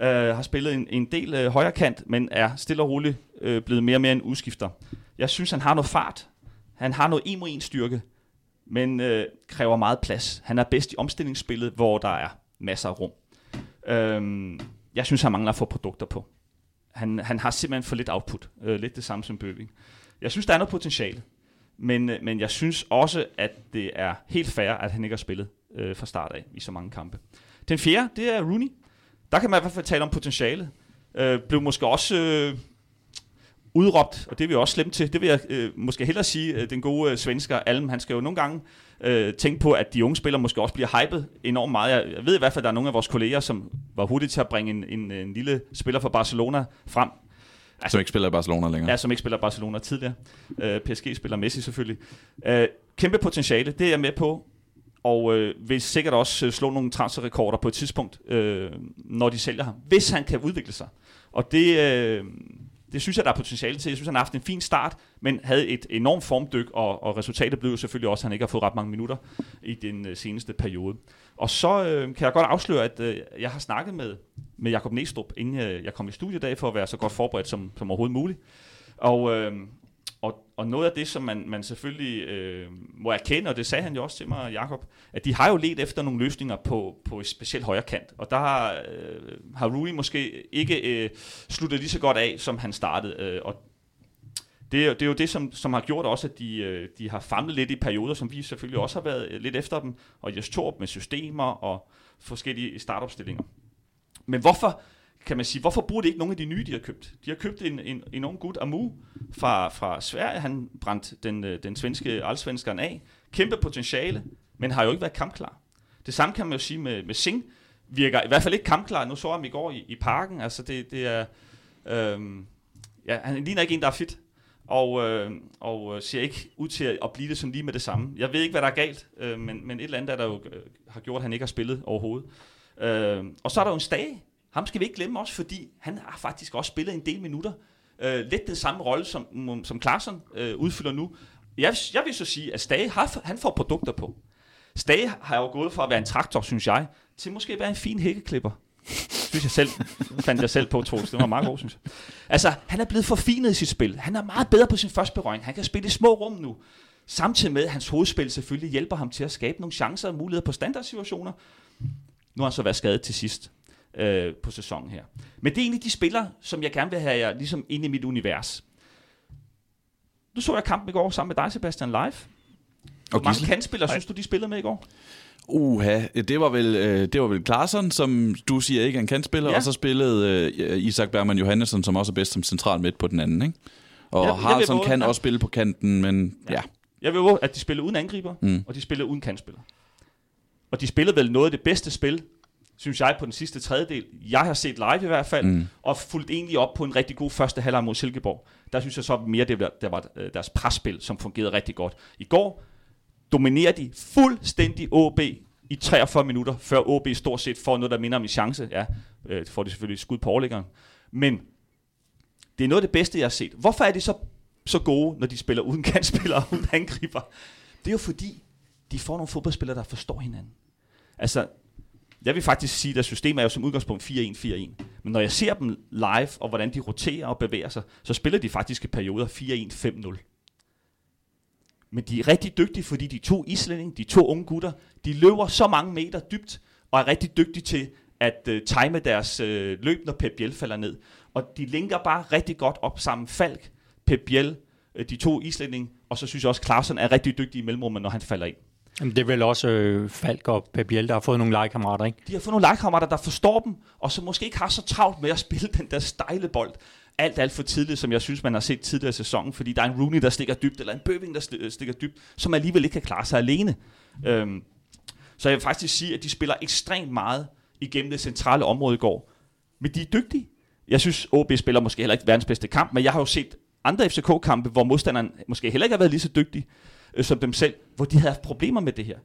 Øh, har spillet en, en del øh, højre kant, men er stille og roligt øh, blevet mere og mere en udskifter. Jeg synes, han har noget fart. Han har noget en mod en styrke, men øh, kræver meget plads. Han er bedst i omstillingsspillet, hvor der er masser af rum. Øhm, jeg synes, han mangler at få produkter på. Han, han har simpelthen for lidt output. Øh, lidt det samme som Bøving. Jeg synes, der er noget potentiale. Men, øh, men jeg synes også, at det er helt fair, at han ikke har spillet øh, fra start af i så mange kampe. Den fjerde, det er Rooney. Der kan man i hvert fald tale om potentiale. Øh, blev måske også øh, udråbt, og det er vi også slemt til. Det vil jeg øh, måske hellere sige, øh, den gode øh, svensker Alm, han skal jo nogle gange øh, tænke på, at de unge spillere måske også bliver hypet enormt meget. Jeg, jeg ved i hvert fald, at der er nogle af vores kolleger, som var hurtige til at bringe en, en, en lille spiller fra Barcelona frem. Altså, som ikke spiller i Barcelona længere. Ja, som ikke spiller i Barcelona tidligere. Øh, PSG spiller Messi selvfølgelig. Øh, kæmpe potentiale, det er jeg med på. Og øh, vil sikkert også øh, slå nogle transferrekorder på et tidspunkt, øh, når de sælger ham. Hvis han kan udvikle sig. Og det, øh, det synes jeg, der er potentiale til. Jeg synes, han har haft en fin start, men havde et enormt formdyk, og, og resultatet blev jo selvfølgelig også, at han ikke har fået ret mange minutter i den øh, seneste periode. Og så øh, kan jeg godt afsløre, at øh, jeg har snakket med, med Jakob Næstrup, inden jeg, jeg kom i studiet i dag, for at være så godt forberedt som, som overhovedet muligt. Og, øh, og, noget af det, som man, man selvfølgelig øh, må erkende, og det sagde han jo også til mig, Jakob, at de har jo let efter nogle løsninger på, på et specielt højre kant. Og der har, øh, har Rui måske ikke øh, sluttet lige så godt af, som han startede. Øh, og det, er, det er jo det, som, som har gjort også, at de, øh, de har famlet lidt i perioder, som vi selvfølgelig også har været øh, lidt efter dem, og Jes Torp med systemer og forskellige startopstillinger. Men hvorfor kan man sige, hvorfor bruger de ikke nogen af de nye, de har købt? De har købt en, en, en ung gut, Amu, fra, fra Sverige. Han brændte den, øh, den svenske alsvenskeren af. Kæmpe potentiale, men har jo ikke været kampklar. Det samme kan man jo sige med, med Singh. Virker i hvert fald ikke kampklar. Nu så jeg ham i går i, i parken. Altså det, det er... Øhm, ja, han ligner ikke en, der er fit. Og, øh, og øh, ser ikke ud til at blive det sådan lige med det samme. Jeg ved ikke, hvad der er galt, øh, men, men et eller andet, der jo øh, har gjort, at han ikke har spillet overhovedet. Øh, og så er der jo en Stage, ham skal vi ikke glemme også, fordi han har faktisk også spillet en del minutter. Øh, lidt den samme rolle, som, mm, som Klaarsson øh, udfylder nu. Jeg, jeg vil så sige, at Stage har, han får produkter på. Stage har jo gået fra at være en traktor, synes jeg, til måske at være en fin hækkeklipper. synes jeg selv, fandt jeg selv på, Troels. Det var meget god, synes jeg. Altså, han er blevet forfinet i sit spil. Han er meget bedre på sin første berøring. Han kan spille i små rum nu. Samtidig med, at hans hovedspil selvfølgelig hjælper ham til at skabe nogle chancer og muligheder på standardsituationer. Nu har han så været skadet til sidst øh, på sæsonen her. Men det er egentlig de spillere, som jeg gerne vil have jer ligesom ind i mit univers. Nu så jeg kampen i går sammen med dig, Sebastian, live. Hvor Og mange Gisle? kantspillere synes du, de spillede med i går? Uha, det var vel, øh, det var vel Klaarsson, som du siger ikke er en kantspiller, Ja. og så spillede øh, Isak Bergman Johannesson, som også er bedst som central midt på den anden, ikke? Og ja, Haraldsson våge- kan ja. også spille på kanten, men ja. ja. Jeg vil at de spillede uden angriber, mm. Og de spillede uden kantspillere. Og de spillede vel noget af det bedste spil, synes jeg, på den sidste tredjedel. Jeg har set live i hvert fald, mm. Og fulgt egentlig op på en rigtig god første halvleg mod Silkeborg. Der synes jeg så mere, det var, der var øh, deres presspil, som fungerede rigtig godt. I går dominerer de fuldstændig OB i 43 minutter, før OB stort set får noget, der minder om en chance. Ja, øh, får de selvfølgelig skud på overliggeren. Men det er noget af det bedste, jeg har set. Hvorfor er de så, så gode, når de spiller uden kantspillere og uden angriber? Det er jo fordi, de får nogle fodboldspillere, der forstår hinanden. Altså, jeg vil faktisk sige, at deres system er jo som udgangspunkt 4-1-4-1. Men når jeg ser dem live, og hvordan de roterer og bevæger sig, så spiller de faktisk i perioder 4-1-5-0. Men de er rigtig dygtige, fordi de to islændinge, de to unge gutter, de løber så mange meter dybt, og er rigtig dygtige til at uh, time deres uh, løb, når Pep Biel falder ned. Og de linker bare rigtig godt op sammen. Falk, Pep Biel, øh, de to islændinge, og så synes jeg også, Clausen er rigtig dygtig i mellemrummet, når han falder ind. Jamen, det er vel også øh, Falk og Pabiel, der har fået nogle legekammerater, ikke? De har fået nogle legekammerater, der forstår dem, og som måske ikke har så travlt med at spille den der stejle bold. Alt, alt for tidligt, som jeg synes, man har set tidligere i sæsonen, fordi der er en Rooney, der stikker dybt, eller en Bøving, der stikker dybt, som alligevel ikke kan klare sig alene. Øhm, så jeg vil faktisk sige, at de spiller ekstremt meget igennem det centrale område i går. Men de er dygtige. Jeg synes, OB spiller måske heller ikke verdens bedste kamp, men jeg har jo set andre FCK-kampe, hvor modstanderen måske heller ikke har været lige så dygtig øh, som dem selv, hvor de havde haft problemer med det her.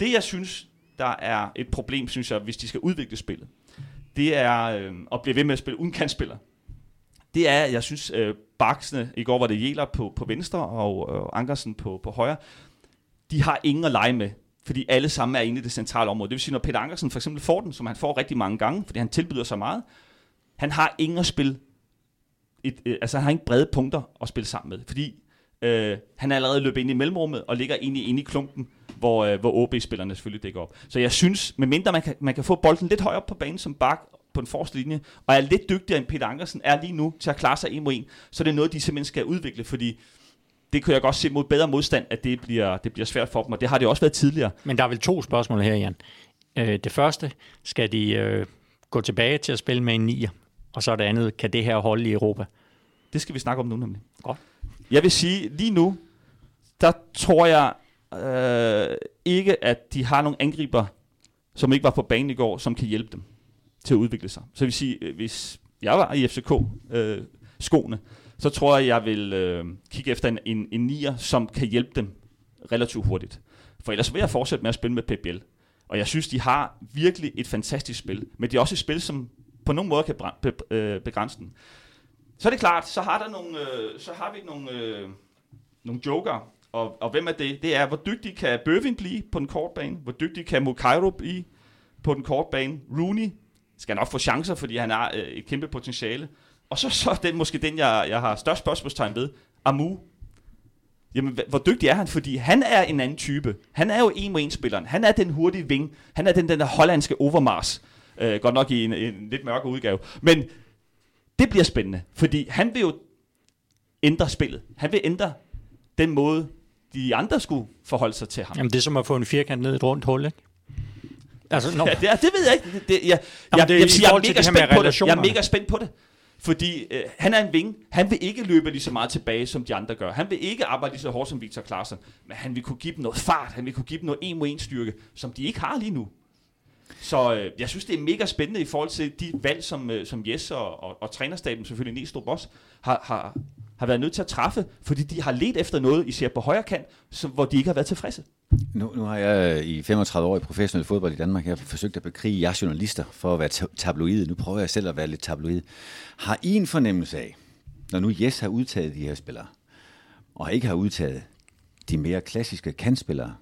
Det, jeg synes, der er et problem, synes jeg, hvis de skal udvikle spillet, det er øh, at blive ved med at spille uden kantspiller. Det er, jeg synes, øh, baksene, i går var det Jæler på, på venstre og øh, Ankersen på, på højre, de har ingen at lege med, fordi alle sammen er inde i det centrale område. Det vil sige, når Peter Ankersen for eksempel får den, som han får rigtig mange gange, fordi han tilbyder så meget, han har ingen at spille, et, øh, altså han har ingen brede punkter at spille sammen med, fordi øh, han er allerede løbet ind i mellemrummet og ligger i, inde i klumpen, hvor, øh, hvor OB-spillerne selvfølgelig dækker op. Så jeg synes, medmindre man kan, man kan få bolden lidt højere op på banen som bak på den forreste linje, og er lidt dygtigere end Peter Ankersen er lige nu til at klare sig en mod en, så det er noget, de simpelthen skal udvikle, fordi det kunne jeg godt se mod bedre modstand, at det bliver, det bliver svært for dem, og det har det også været tidligere. Men der er vel to spørgsmål her, Jan. Øh, det første, skal de øh, gå tilbage til at spille med en nier? Og så det andet, kan det her holde i Europa? Det skal vi snakke om nu nemlig. Godt. Jeg vil sige, lige nu, der tror jeg øh, ikke, at de har nogle angriber, som ikke var på banen i går, som kan hjælpe dem til at udvikle sig. Så jeg vil sige, øh, hvis jeg var i FCK-skoene, øh, så tror jeg, jeg vil øh, kigge efter en, en, en nier, som kan hjælpe dem relativt hurtigt. For ellers vil jeg fortsætte med at spille med Pep Biel. Og jeg synes, de har virkelig et fantastisk spil. Men det er også et spil, som på nogen måde kan øh, begrænse den. Så er det klart, så har, der nogle, øh, så har vi nogle, øh, nogle joker. Og, og hvem er det? Det er, hvor dygtig kan Bøvin blive på den korte bane? Hvor dygtig kan Mukairo blive på den korte bane? Rooney skal nok få chancer, fordi han har øh, et kæmpe potentiale. Og så, så den, måske den, jeg, jeg har størst spørgsmålstegn ved. Amu. Jamen, hvor dygtig er han? Fordi han er en anden type. Han er jo en mod en spilleren. Han er den hurtige ving. Han er den, den der hollandske Overmars. Øh, godt nok i en, en lidt mørke udgave. Men det bliver spændende, fordi han vil jo ændre spillet. Han vil ændre den måde, de andre skulle forholde sig til ham. Jamen, det er som at få en firkant ned i et rundt hul, ikke? Altså, no. Ja, det, det ved jeg ikke. Det, det, jeg, jeg, Jamen, det er jeg, i siger, jeg er mega det spændt på det. Jeg er mega spændt på det. Fordi øh, han er en ving. Han vil ikke løbe lige så meget tilbage, som de andre gør. Han vil ikke arbejde lige så hårdt som Victor Klaarsson. Men han vil kunne give dem noget fart. Han vil kunne give dem noget en mod en styrke, som de ikke har lige nu. Så øh, jeg synes, det er mega spændende i forhold til de valg, som, øh, som Jes og, og, og trænerstaben, selvfølgelig Næstrup også, har, har, har været nødt til at træffe, fordi de har let efter noget, især på højre kant, som, hvor de ikke har været tilfredse. Nu, nu har jeg i 35 år i professionel fodbold i Danmark, jeg har forsøgt at bekrige jer journalister for at være tabloid. tabloide. Nu prøver jeg selv at være lidt tabloid. Har I en fornemmelse af, når nu Jes har udtaget de her spillere, og ikke har udtaget de mere klassiske kantspillere,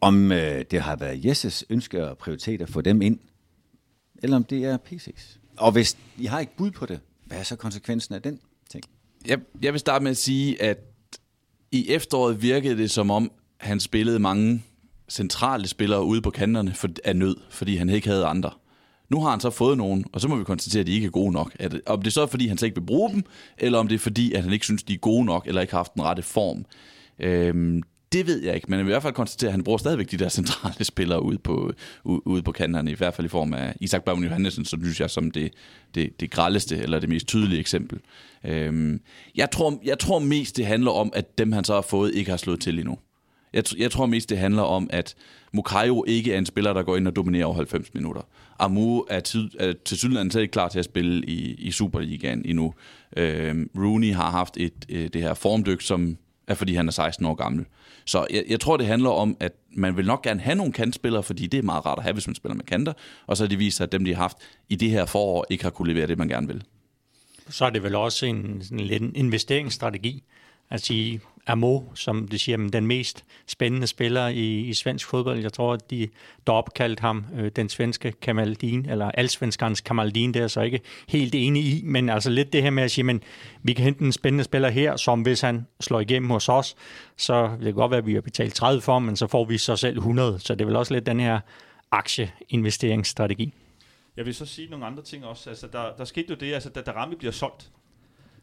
om øh, det har været Jesses ønske og prioritet at få dem ind eller om det er PC's. Og hvis I har ikke bud på det, hvad er så konsekvensen af den ting? Jeg, jeg vil starte med at sige, at i efteråret virkede det som om, han spillede mange centrale spillere ude på kanterne for, af nød, fordi han ikke havde andre. Nu har han så fået nogen, og så må vi konstatere, at de ikke er gode nok. At, om det så er, fordi han så ikke vil bruge dem, eller om det er, fordi at han ikke synes, de er gode nok, eller ikke har haft den rette form. Øhm, det ved jeg ikke, men jeg vil i hvert fald konstatere, at han bruger stadigvæk de der centrale spillere ude på, ude på kanterne, i hvert fald i form af Isak Bavn Johansen, så synes jeg som det, det, det grældeste, eller det mest tydelige eksempel. Øhm, jeg, tror, jeg tror mest, det handler om, at dem han så har fået, ikke har slået til endnu. Jeg, jeg tror mest, det handler om, at Mukayo ikke er en spiller, der går ind og dominerer over 90 minutter. Amu er til, er til sydlandet ikke klar til at spille i, i Superligaen endnu. Øhm, Rooney har haft et, et, det her formdyk, som er fordi han er 16 år gammel. Så jeg, jeg tror, det handler om, at man vil nok gerne have nogle kantspillere, fordi det er meget rart at have, hvis man spiller med kanter. Og så har de vist sig, at dem, de har haft i det her forår, ikke har kunne levere det, man gerne vil. Så er det vel også en, en, en investeringsstrategi at sige, Amo, som det siger, den mest spændende spiller i, i svensk fodbold. Jeg tror, at de der opkaldt ham øh, den svenske Kamaldin, eller alsvenskernes Kamaldin, det er så ikke helt enig i, men altså lidt det her med at sige, men vi kan hente en spændende spiller her, som hvis han slår igennem hos os, så vil det godt være, at vi har betalt 30 for men så får vi så selv 100. Så det er vel også lidt den her aktieinvesteringsstrategi. Jeg vil så sige nogle andre ting også. Altså, der, der skete jo det, altså, da Darami bliver solgt,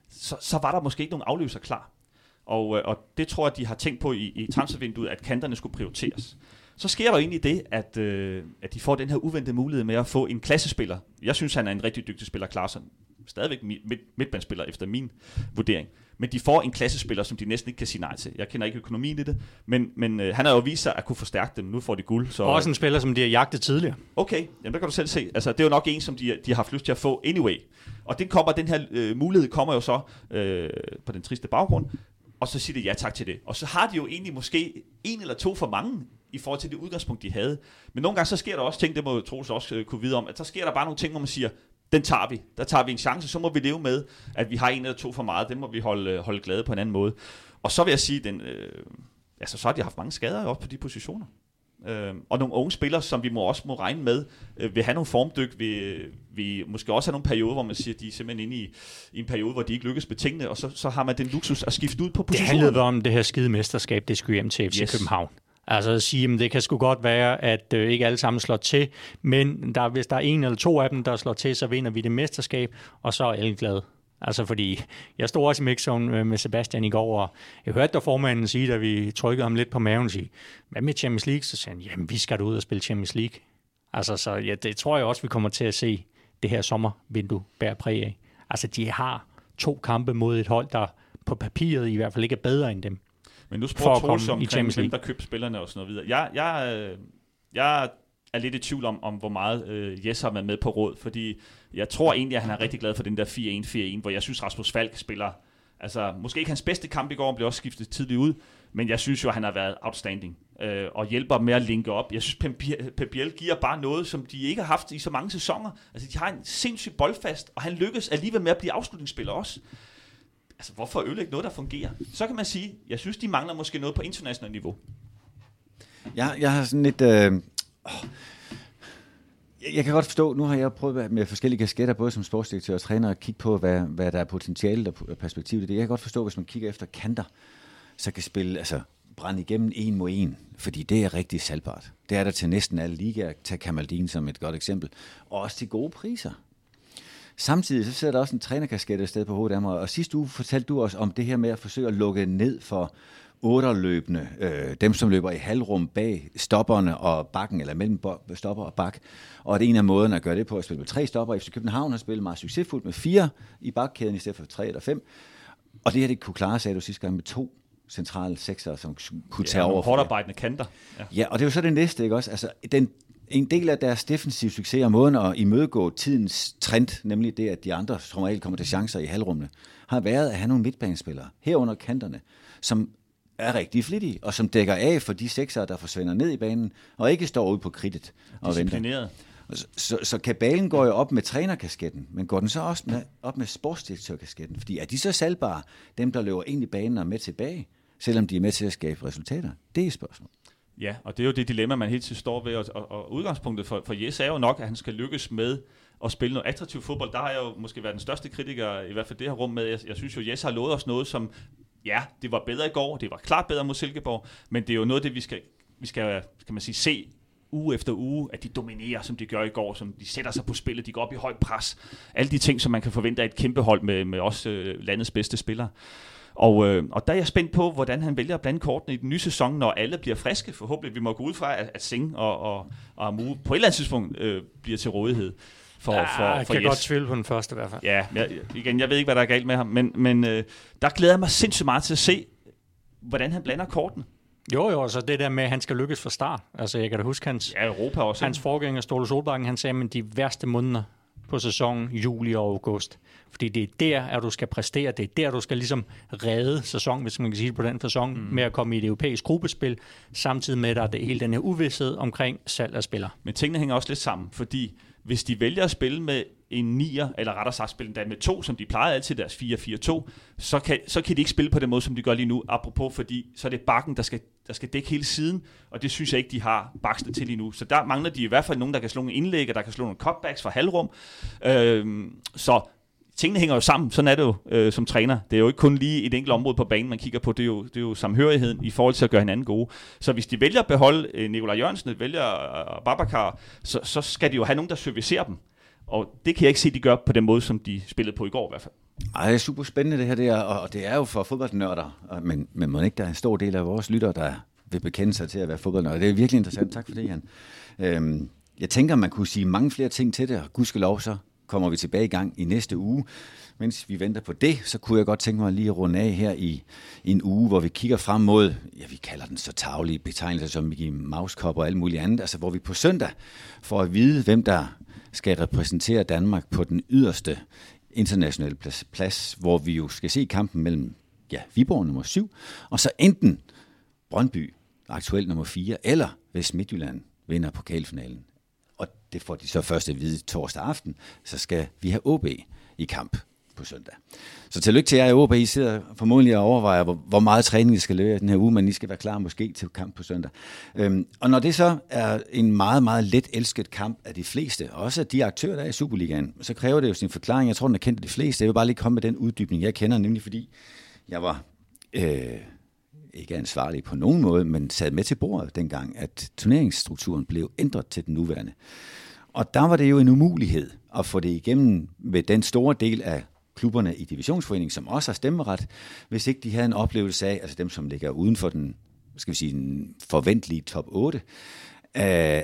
så, så var der måske ikke nogen afløser klar. Og, øh, og det tror jeg, de har tænkt på i, i transfervinduet, at kanterne skulle prioriteres. Så sker der egentlig det, at, øh, at de får den her uventede mulighed med at få en klassespiller. Jeg synes, han er en rigtig dygtig spiller, Klaarsson. Stadigvæk midt, midtbandspiller efter min vurdering. Men de får en klassespiller, som de næsten ikke kan sige nej til. Jeg kender ikke økonomien i det, men, men øh, han har jo vist sig at kunne forstærke dem. Nu får de guld. Så, Også en spiller, som de har jagtet tidligere. Okay, jamen der kan du selv se. Altså, det er jo nok en, som de, de har haft lyst til at få anyway. Og den, kommer, den her øh, mulighed kommer jo så øh, på den triste baggrund og så siger de ja tak til det. Og så har de jo egentlig måske en eller to for mange i forhold til det udgangspunkt, de havde. Men nogle gange så sker der også ting, det må Troels også øh, kunne vide om, at så sker der bare nogle ting, hvor man siger, den tager vi. Der tager vi en chance, så må vi leve med, at vi har en eller to for meget. Det må vi holde, øh, holde glade på en anden måde. Og så vil jeg sige, den, øh, altså, så har de haft mange skader op på de positioner. Øh, og nogle unge spillere, som vi må også må regne med, øh, vil have nogle formdyk, vil, vil måske også have nogle perioder, hvor man siger, at de er simpelthen inde i, i en periode, hvor de ikke lykkes med tingene, og så, så har man den luksus at skifte ud på positionen. Det handlede om det her skide mesterskab, det skulle hjem til FC yes. København. Altså at sige, at det kan sgu godt være, at øh, ikke alle sammen slår til, men der, hvis der er en eller to af dem, der slår til, så vinder vi det mesterskab, og så er alle glade. Altså fordi, jeg stod også i mixzone øh, med Sebastian i går, og jeg hørte der formanden sige, da vi trykkede ham lidt på maven, sige, hvad med Champions League? Så sagde han, jamen vi skal ud og spille Champions League. Altså så ja, det tror jeg også, vi kommer til at se det her sommervindue bære præg af. Altså de har to kampe mod et hold, der på papiret i hvert fald ikke er bedre end dem. Men nu spurgte Troels omkring, hvem der købte spillerne og sådan noget videre. Jeg, jeg, øh, jeg er lidt i tvivl om, om hvor meget øh, Jes har været med på råd, fordi jeg tror egentlig, at han er rigtig glad for den der 4-1-4-1, hvor jeg synes, Rasmus Falk spiller, altså måske ikke hans bedste kamp i går, han blev også skiftet tidligt ud, men jeg synes jo, at han har været outstanding øh, og hjælper med at linke op. Jeg synes, Pep Biel giver bare noget, som de ikke har haft i så mange sæsoner. Altså, de har en sindssyg boldfast, og han lykkes alligevel med at blive afslutningsspiller også. Altså, hvorfor ødelægge noget, der fungerer? Så kan man sige, jeg synes, de mangler måske noget på internationalt niveau. Jeg, jeg har sådan lidt... Øh jeg kan godt forstå, nu har jeg prøvet med forskellige kasketter, både som sportsdirektør og træner, at kigge på, hvad, hvad der er potentiale og perspektiv i det. Jeg kan godt forstå, hvis man kigger efter kanter, så kan spille, altså brænde igennem en mod en, fordi det er rigtig salgbart. Det er der til næsten alle ligaer. Tag Kamaldin som et godt eksempel. Og også til gode priser. Samtidig så sidder der også en trænerkasket et sted på hovedet af mig, og sidste uge fortalte du os om det her med at forsøge at lukke ned for otterløbende, øh, dem som løber i halvrum bag stopperne og bakken, eller mellem stopper og bak. Og det er en af måderne at gøre det på, at spille med tre stopper. FC København har spillet meget succesfuldt med fire i bakkæden, i stedet for tre eller fem. Og det her, det kunne klare, sagde du sidste gang, med to centrale sekser, som kunne tage ja, over. Hårdarbejdende kanter. Ja. ja, og det er jo så det næste, ikke også? Altså, den, en del af deres defensive succes og måden at imødegå tidens trend, nemlig det, at de andre som regel kommer til chancer i halvrummene, har været at have nogle midtbanespillere, herunder kanterne, som er rigtig flittige, og som dækker af for de sekser, der forsvinder ned i banen, og ikke står ude på kridtet og venter. Så, så, så kabalen går jo op med trænerkasketten, men går den så også med, op med sportsdirektørkasketten? Fordi er de så salgbare, dem der løber ind i banen og med tilbage, selvom de er med til at skabe resultater? Det er spørgsmålet. Ja, og det er jo det dilemma, man hele tiden står ved, og, og, og udgangspunktet for, for Jes er jo nok, at han skal lykkes med at spille noget attraktiv fodbold. Der har jeg jo måske været den største kritiker, i hvert fald det her rum med. Jeg, jeg synes jo, Jes har lovet os noget, som, ja, det var bedre i går, det var klart bedre mod Silkeborg, men det er jo noget af det, vi skal, vi skal kan man sige, se uge efter uge, at de dominerer, som de gør i går, som de sætter sig på spillet, de går op i højt pres. Alle de ting, som man kan forvente af et kæmpe hold med, med også øh, landets bedste spillere. Og, øh, og der er jeg spændt på, hvordan han vælger at blande kortene i den nye sæson, når alle bliver friske. Forhåbentlig vi må gå ud fra, at, at Singh og, og, og Amu på et eller andet tidspunkt øh, bliver til rådighed. For, ja, for, jeg for kan yes. godt tvivle på den første i hvert fald. Ja, jeg, igen, jeg ved ikke, hvad der er galt med ham, men, men øh, der glæder jeg mig sindssygt meget til at se, hvordan han blander kortene. Jo, jo, så det der med, at han skal lykkes fra start. Altså, jeg kan da huske hans, ja, Europa også, hans forgænger, Ståle Solbakken, han sagde, at de værste måneder på sæsonen, juli og august. Fordi det er der, at du skal præstere. Det er der, du skal ligesom redde sæsonen, hvis man kan sige det på den sæson, mm. med at komme i et europæisk gruppespil, samtidig med, at der er det hele den her uvidshed omkring salg af spillere. Men tingene hænger også lidt sammen, fordi hvis de vælger at spille med en nier, eller rettere sagt spille med to, som de plejer altid deres 4-4-2, så kan, så kan de ikke spille på den måde, som de gør lige nu, apropos, fordi så er det bakken, der skal, der skal dække hele siden, og det synes jeg ikke, de har bakstet til lige nu. Så der mangler de i hvert fald nogen, der kan slå nogle indlæg, og der kan slå nogle cutbacks fra halvrum. Øhm, så tingene hænger jo sammen, sådan er det jo øh, som træner. Det er jo ikke kun lige et enkelt område på banen, man kigger på, det er, jo, det er jo samhørigheden i forhold til at gøre hinanden gode. Så hvis de vælger at beholde øh, Nikolaj Jørgensen, vælger øh, Babacar, så, så skal de jo have nogen, der servicerer dem. Og det kan jeg ikke se, de gør på den måde, som de spillede på i går i hvert fald. Ej, det er super spændende det her, det er, og det er jo for fodboldnørder, men, men må ikke der er en stor del af vores lyttere, der vil bekende sig til at være fodboldnørder. Det er virkelig interessant. Tak for det, Jan. Øhm, jeg tænker, man kunne sige mange flere ting til det, og gudskelov så kommer vi tilbage i gang i næste uge. Mens vi venter på det, så kunne jeg godt tænke mig lige at runde af her i, i en uge, hvor vi kigger frem mod, ja, vi kalder den så taglige betegnelser som Mickey Mouse Cup og alt muligt andet, altså hvor vi på søndag får at vide, hvem der skal repræsentere Danmark på den yderste internationale plads, plads hvor vi jo skal se kampen mellem ja, Viborg nummer 7, og så enten Brøndby, aktuelt nummer 4, eller hvis Midtjylland vinder pokalfinalen og det får de så først at vide torsdag aften, så skal vi have OB i kamp på søndag. Så tillykke til jer i OB. I sidder formodentlig og overvejer, hvor, hvor meget træning I skal løbe den her uge, men I skal være klar måske til kamp på søndag. Øhm, og når det så er en meget, meget let elsket kamp af de fleste, også af de aktører, der er i Superligaen, så kræver det jo sin forklaring. Jeg tror, den er kendt af de fleste. Jeg vil bare lige komme med den uddybning, jeg kender, nemlig fordi jeg var... Øh, ikke ansvarlig på nogen måde, men sad med til bordet dengang, at turneringsstrukturen blev ændret til den nuværende. Og der var det jo en umulighed at få det igennem med den store del af klubberne i divisionsforeningen, som også har stemmeret, hvis ikke de havde en oplevelse af, altså dem, som ligger uden for den, skal vi sige, den forventelige top 8, øh,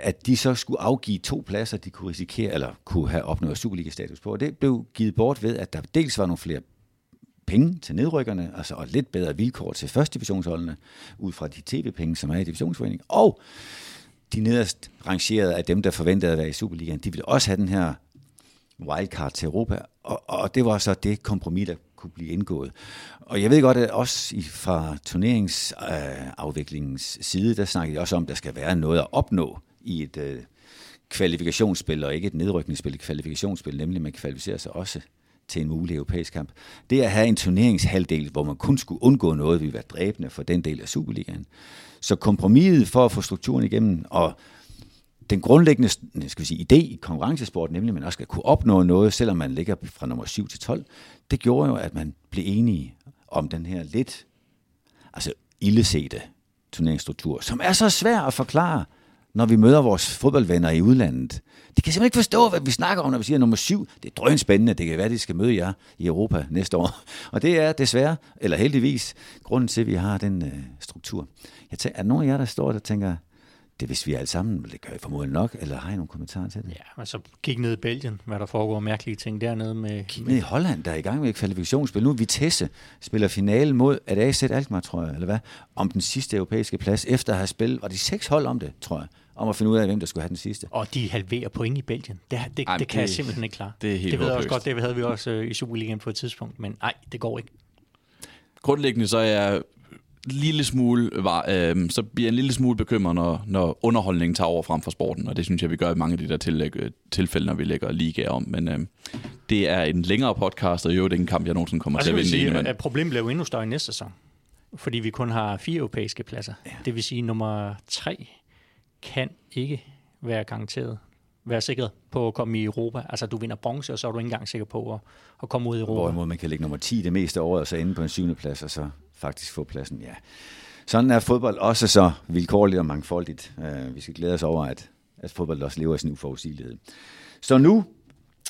at de så skulle afgive to pladser, de kunne risikere, eller kunne have opnået Superliga-status på. Og det blev givet bort ved, at der dels var nogle flere penge til nedrykkerne, altså og lidt bedre vilkår til første divisionsholdene, ud fra de tv-penge, som er i divisionsforeningen. Og de nederst rangerede af dem, der forventede at være i Superligaen, de ville også have den her wildcard til Europa, og, og det var så det kompromis, der kunne blive indgået. Og jeg ved godt, at også fra turneringsafviklingens øh, side, der snakkede jeg også om, at der skal være noget at opnå i et øh, kvalifikationsspil, og ikke et nedrykningsspil, et kvalifikationsspil, nemlig man kvalificerer sig også til en mulig europæisk kamp, det er at have en turneringshalvdel, hvor man kun skulle undgå noget, vi være dræbende for den del af Superligaen. Så kompromiset for at få strukturen igennem, og den grundlæggende skal vi sige, idé i konkurrencesport, nemlig at man også skal kunne opnå noget, selvom man ligger fra nummer 7 til 12, det gjorde jo, at man blev enige om den her lidt altså ildesete turneringsstruktur, som er så svær at forklare, når vi møder vores fodboldvenner i udlandet. De kan simpelthen ikke forstå, hvad vi snakker om, når vi siger nummer syv. Det er drøn spændende. Det kan være, at de skal møde jer i Europa næste år. Og det er desværre, eller heldigvis, grunden til, at vi har den øh, struktur. Jeg tænker, er der nogen af jer, der står der og tænker, det hvis vi alle sammen, det gør I formodentlig nok, eller har I nogle kommentarer til det? Ja, altså kig ned i Belgien, hvad der foregår mærkelige ting dernede med... Kig ned i Holland, der er i gang med et kvalifikationsspil. Nu Vitesse spiller finale mod, at AZ Alkmaar, tror jeg, eller hvad, om den sidste europæiske plads, efter at have spillet, var de seks hold om det, tror jeg, om at finde ud af, hvem der skulle have den sidste. Og de halverer point i Belgien. Det, det, Ej, det kan det, jeg simpelthen ikke klare. Det er helt Det ved jeg også godt, det havde vi også øh, i Superligaen på et tidspunkt, men nej, det går ikke. Grundlæggende så er jeg lille smule var, øh, så bliver jeg en lille smule bekymret, når, når underholdningen tager over frem for sporten, og det synes jeg, vi gør i mange af de der tillæg, tilfælde, når vi lægger ligaer om. Men øh, det er en længere podcast, og jo, det er en kamp, jeg nogensinde kommer til at vinde. Sige, at problemet bliver jo endnu større i næste sæson. fordi vi kun har fire europæiske pladser. Ja. Det vil sige, at nummer tre kan ikke være garanteret være sikker på at komme i Europa. Altså, du vinder bronze, og så er du ikke engang sikker på at, at komme ud i Europa. Hvorimod man kan ligge nummer 10 det meste af året, og så ende på en syvende plads, og så faktisk få pladsen. Ja. Sådan er fodbold også så vilkårligt og mangfoldigt. Uh, vi skal glæde os over, at, at fodbold også lever i sin uforudsigelighed. Så nu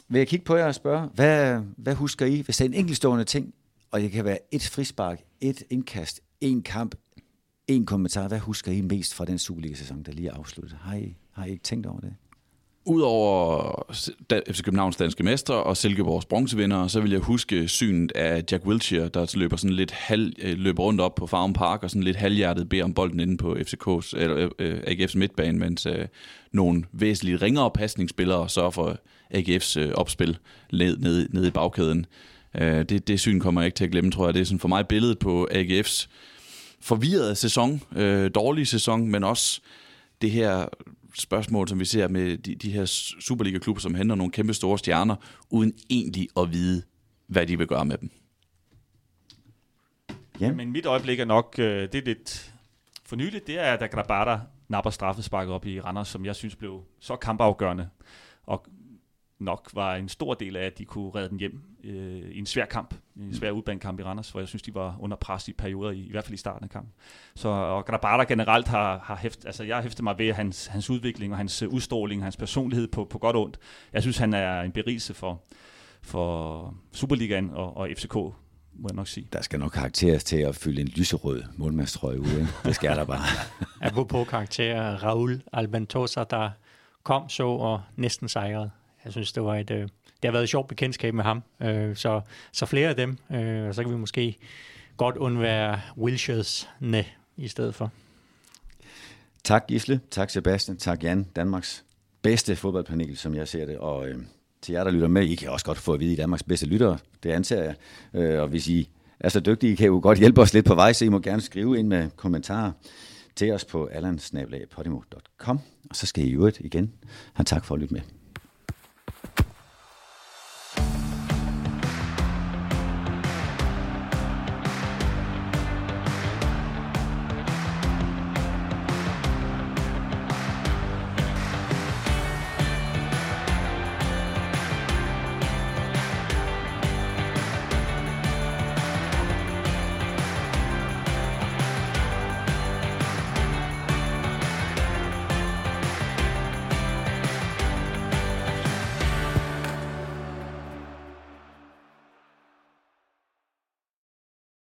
vil jeg kigge på jer og spørge, hvad, hvad husker I, hvis der er en enkeltstående ting, og det kan være et frispark, et indkast, en kamp, en kommentar. Hvad husker I mest fra den Superliga-sæson, der lige er afsluttet? Har I, har I ikke tænkt over det? Udover FC Københavns danske mestre og Silkeborgs bronzevinder, så vil jeg huske synet af Jack Wilshere, der løber sådan lidt halv, øh, løber rundt op på Farm Park og sådan lidt halvhjertet beder om bolden inde på FCK's, eller øh, AGF's midtbane, mens øh, nogle væsentligt ringere pasningsspillere sørger for AGF's øh, opspil ned, ned, ned i bagkæden. Øh, det, det syn kommer jeg ikke til at glemme, tror jeg. Det er sådan for mig billedet på AGF's forvirrede sæson, øh, dårlige sæson, men også det her spørgsmål, som vi ser med de, de her Superliga-klubber, som henter nogle kæmpe store stjerner, uden egentlig at vide, hvad de vil gøre med dem. Ja. Men mit øjeblik er nok, øh, det er lidt for nyligt, det er, da Grabata napper straffesparket op i Randers, som jeg synes blev så kampafgørende. Og nok var en stor del af, at de kunne redde den hjem øh, i en svær kamp, en svær udbanekamp i Randers, hvor jeg synes, de var under pres i perioder, i, i hvert fald i starten af kampen. Så og Grabata generelt har, har hæft, altså jeg har hæftet mig ved hans, hans udvikling og hans øh, udstråling, hans personlighed på, på godt og ondt. Jeg synes, han er en berigelse for, for Superligaen og, og FCK må jeg nok sige. Der skal nok karakteres til at fylde en lyserød målmandstrøje ud. Ikke? Det skal der bare. Apropos karakterer, Raul Albentosa, der kom så og næsten sejrede. Jeg synes, det var et, øh, det har været et sjovt bekendtskab med ham. Øh, så, så flere af dem, øh, og så kan vi måske godt undvære Wilshers ne i stedet for. Tak Gisle, tak Sebastian, tak Jan, Danmarks bedste fodboldpanel, som jeg ser det, og øh, til jer, der lytter med, I kan også godt få at vide, I Danmarks bedste lyttere, det antager jeg, øh, og hvis I er så dygtige, kan jo godt hjælpe os lidt på vej, så I må gerne skrive ind med kommentarer til os på allansnablag.podimo.com, og så skal I jo igen have tak for at lytte med.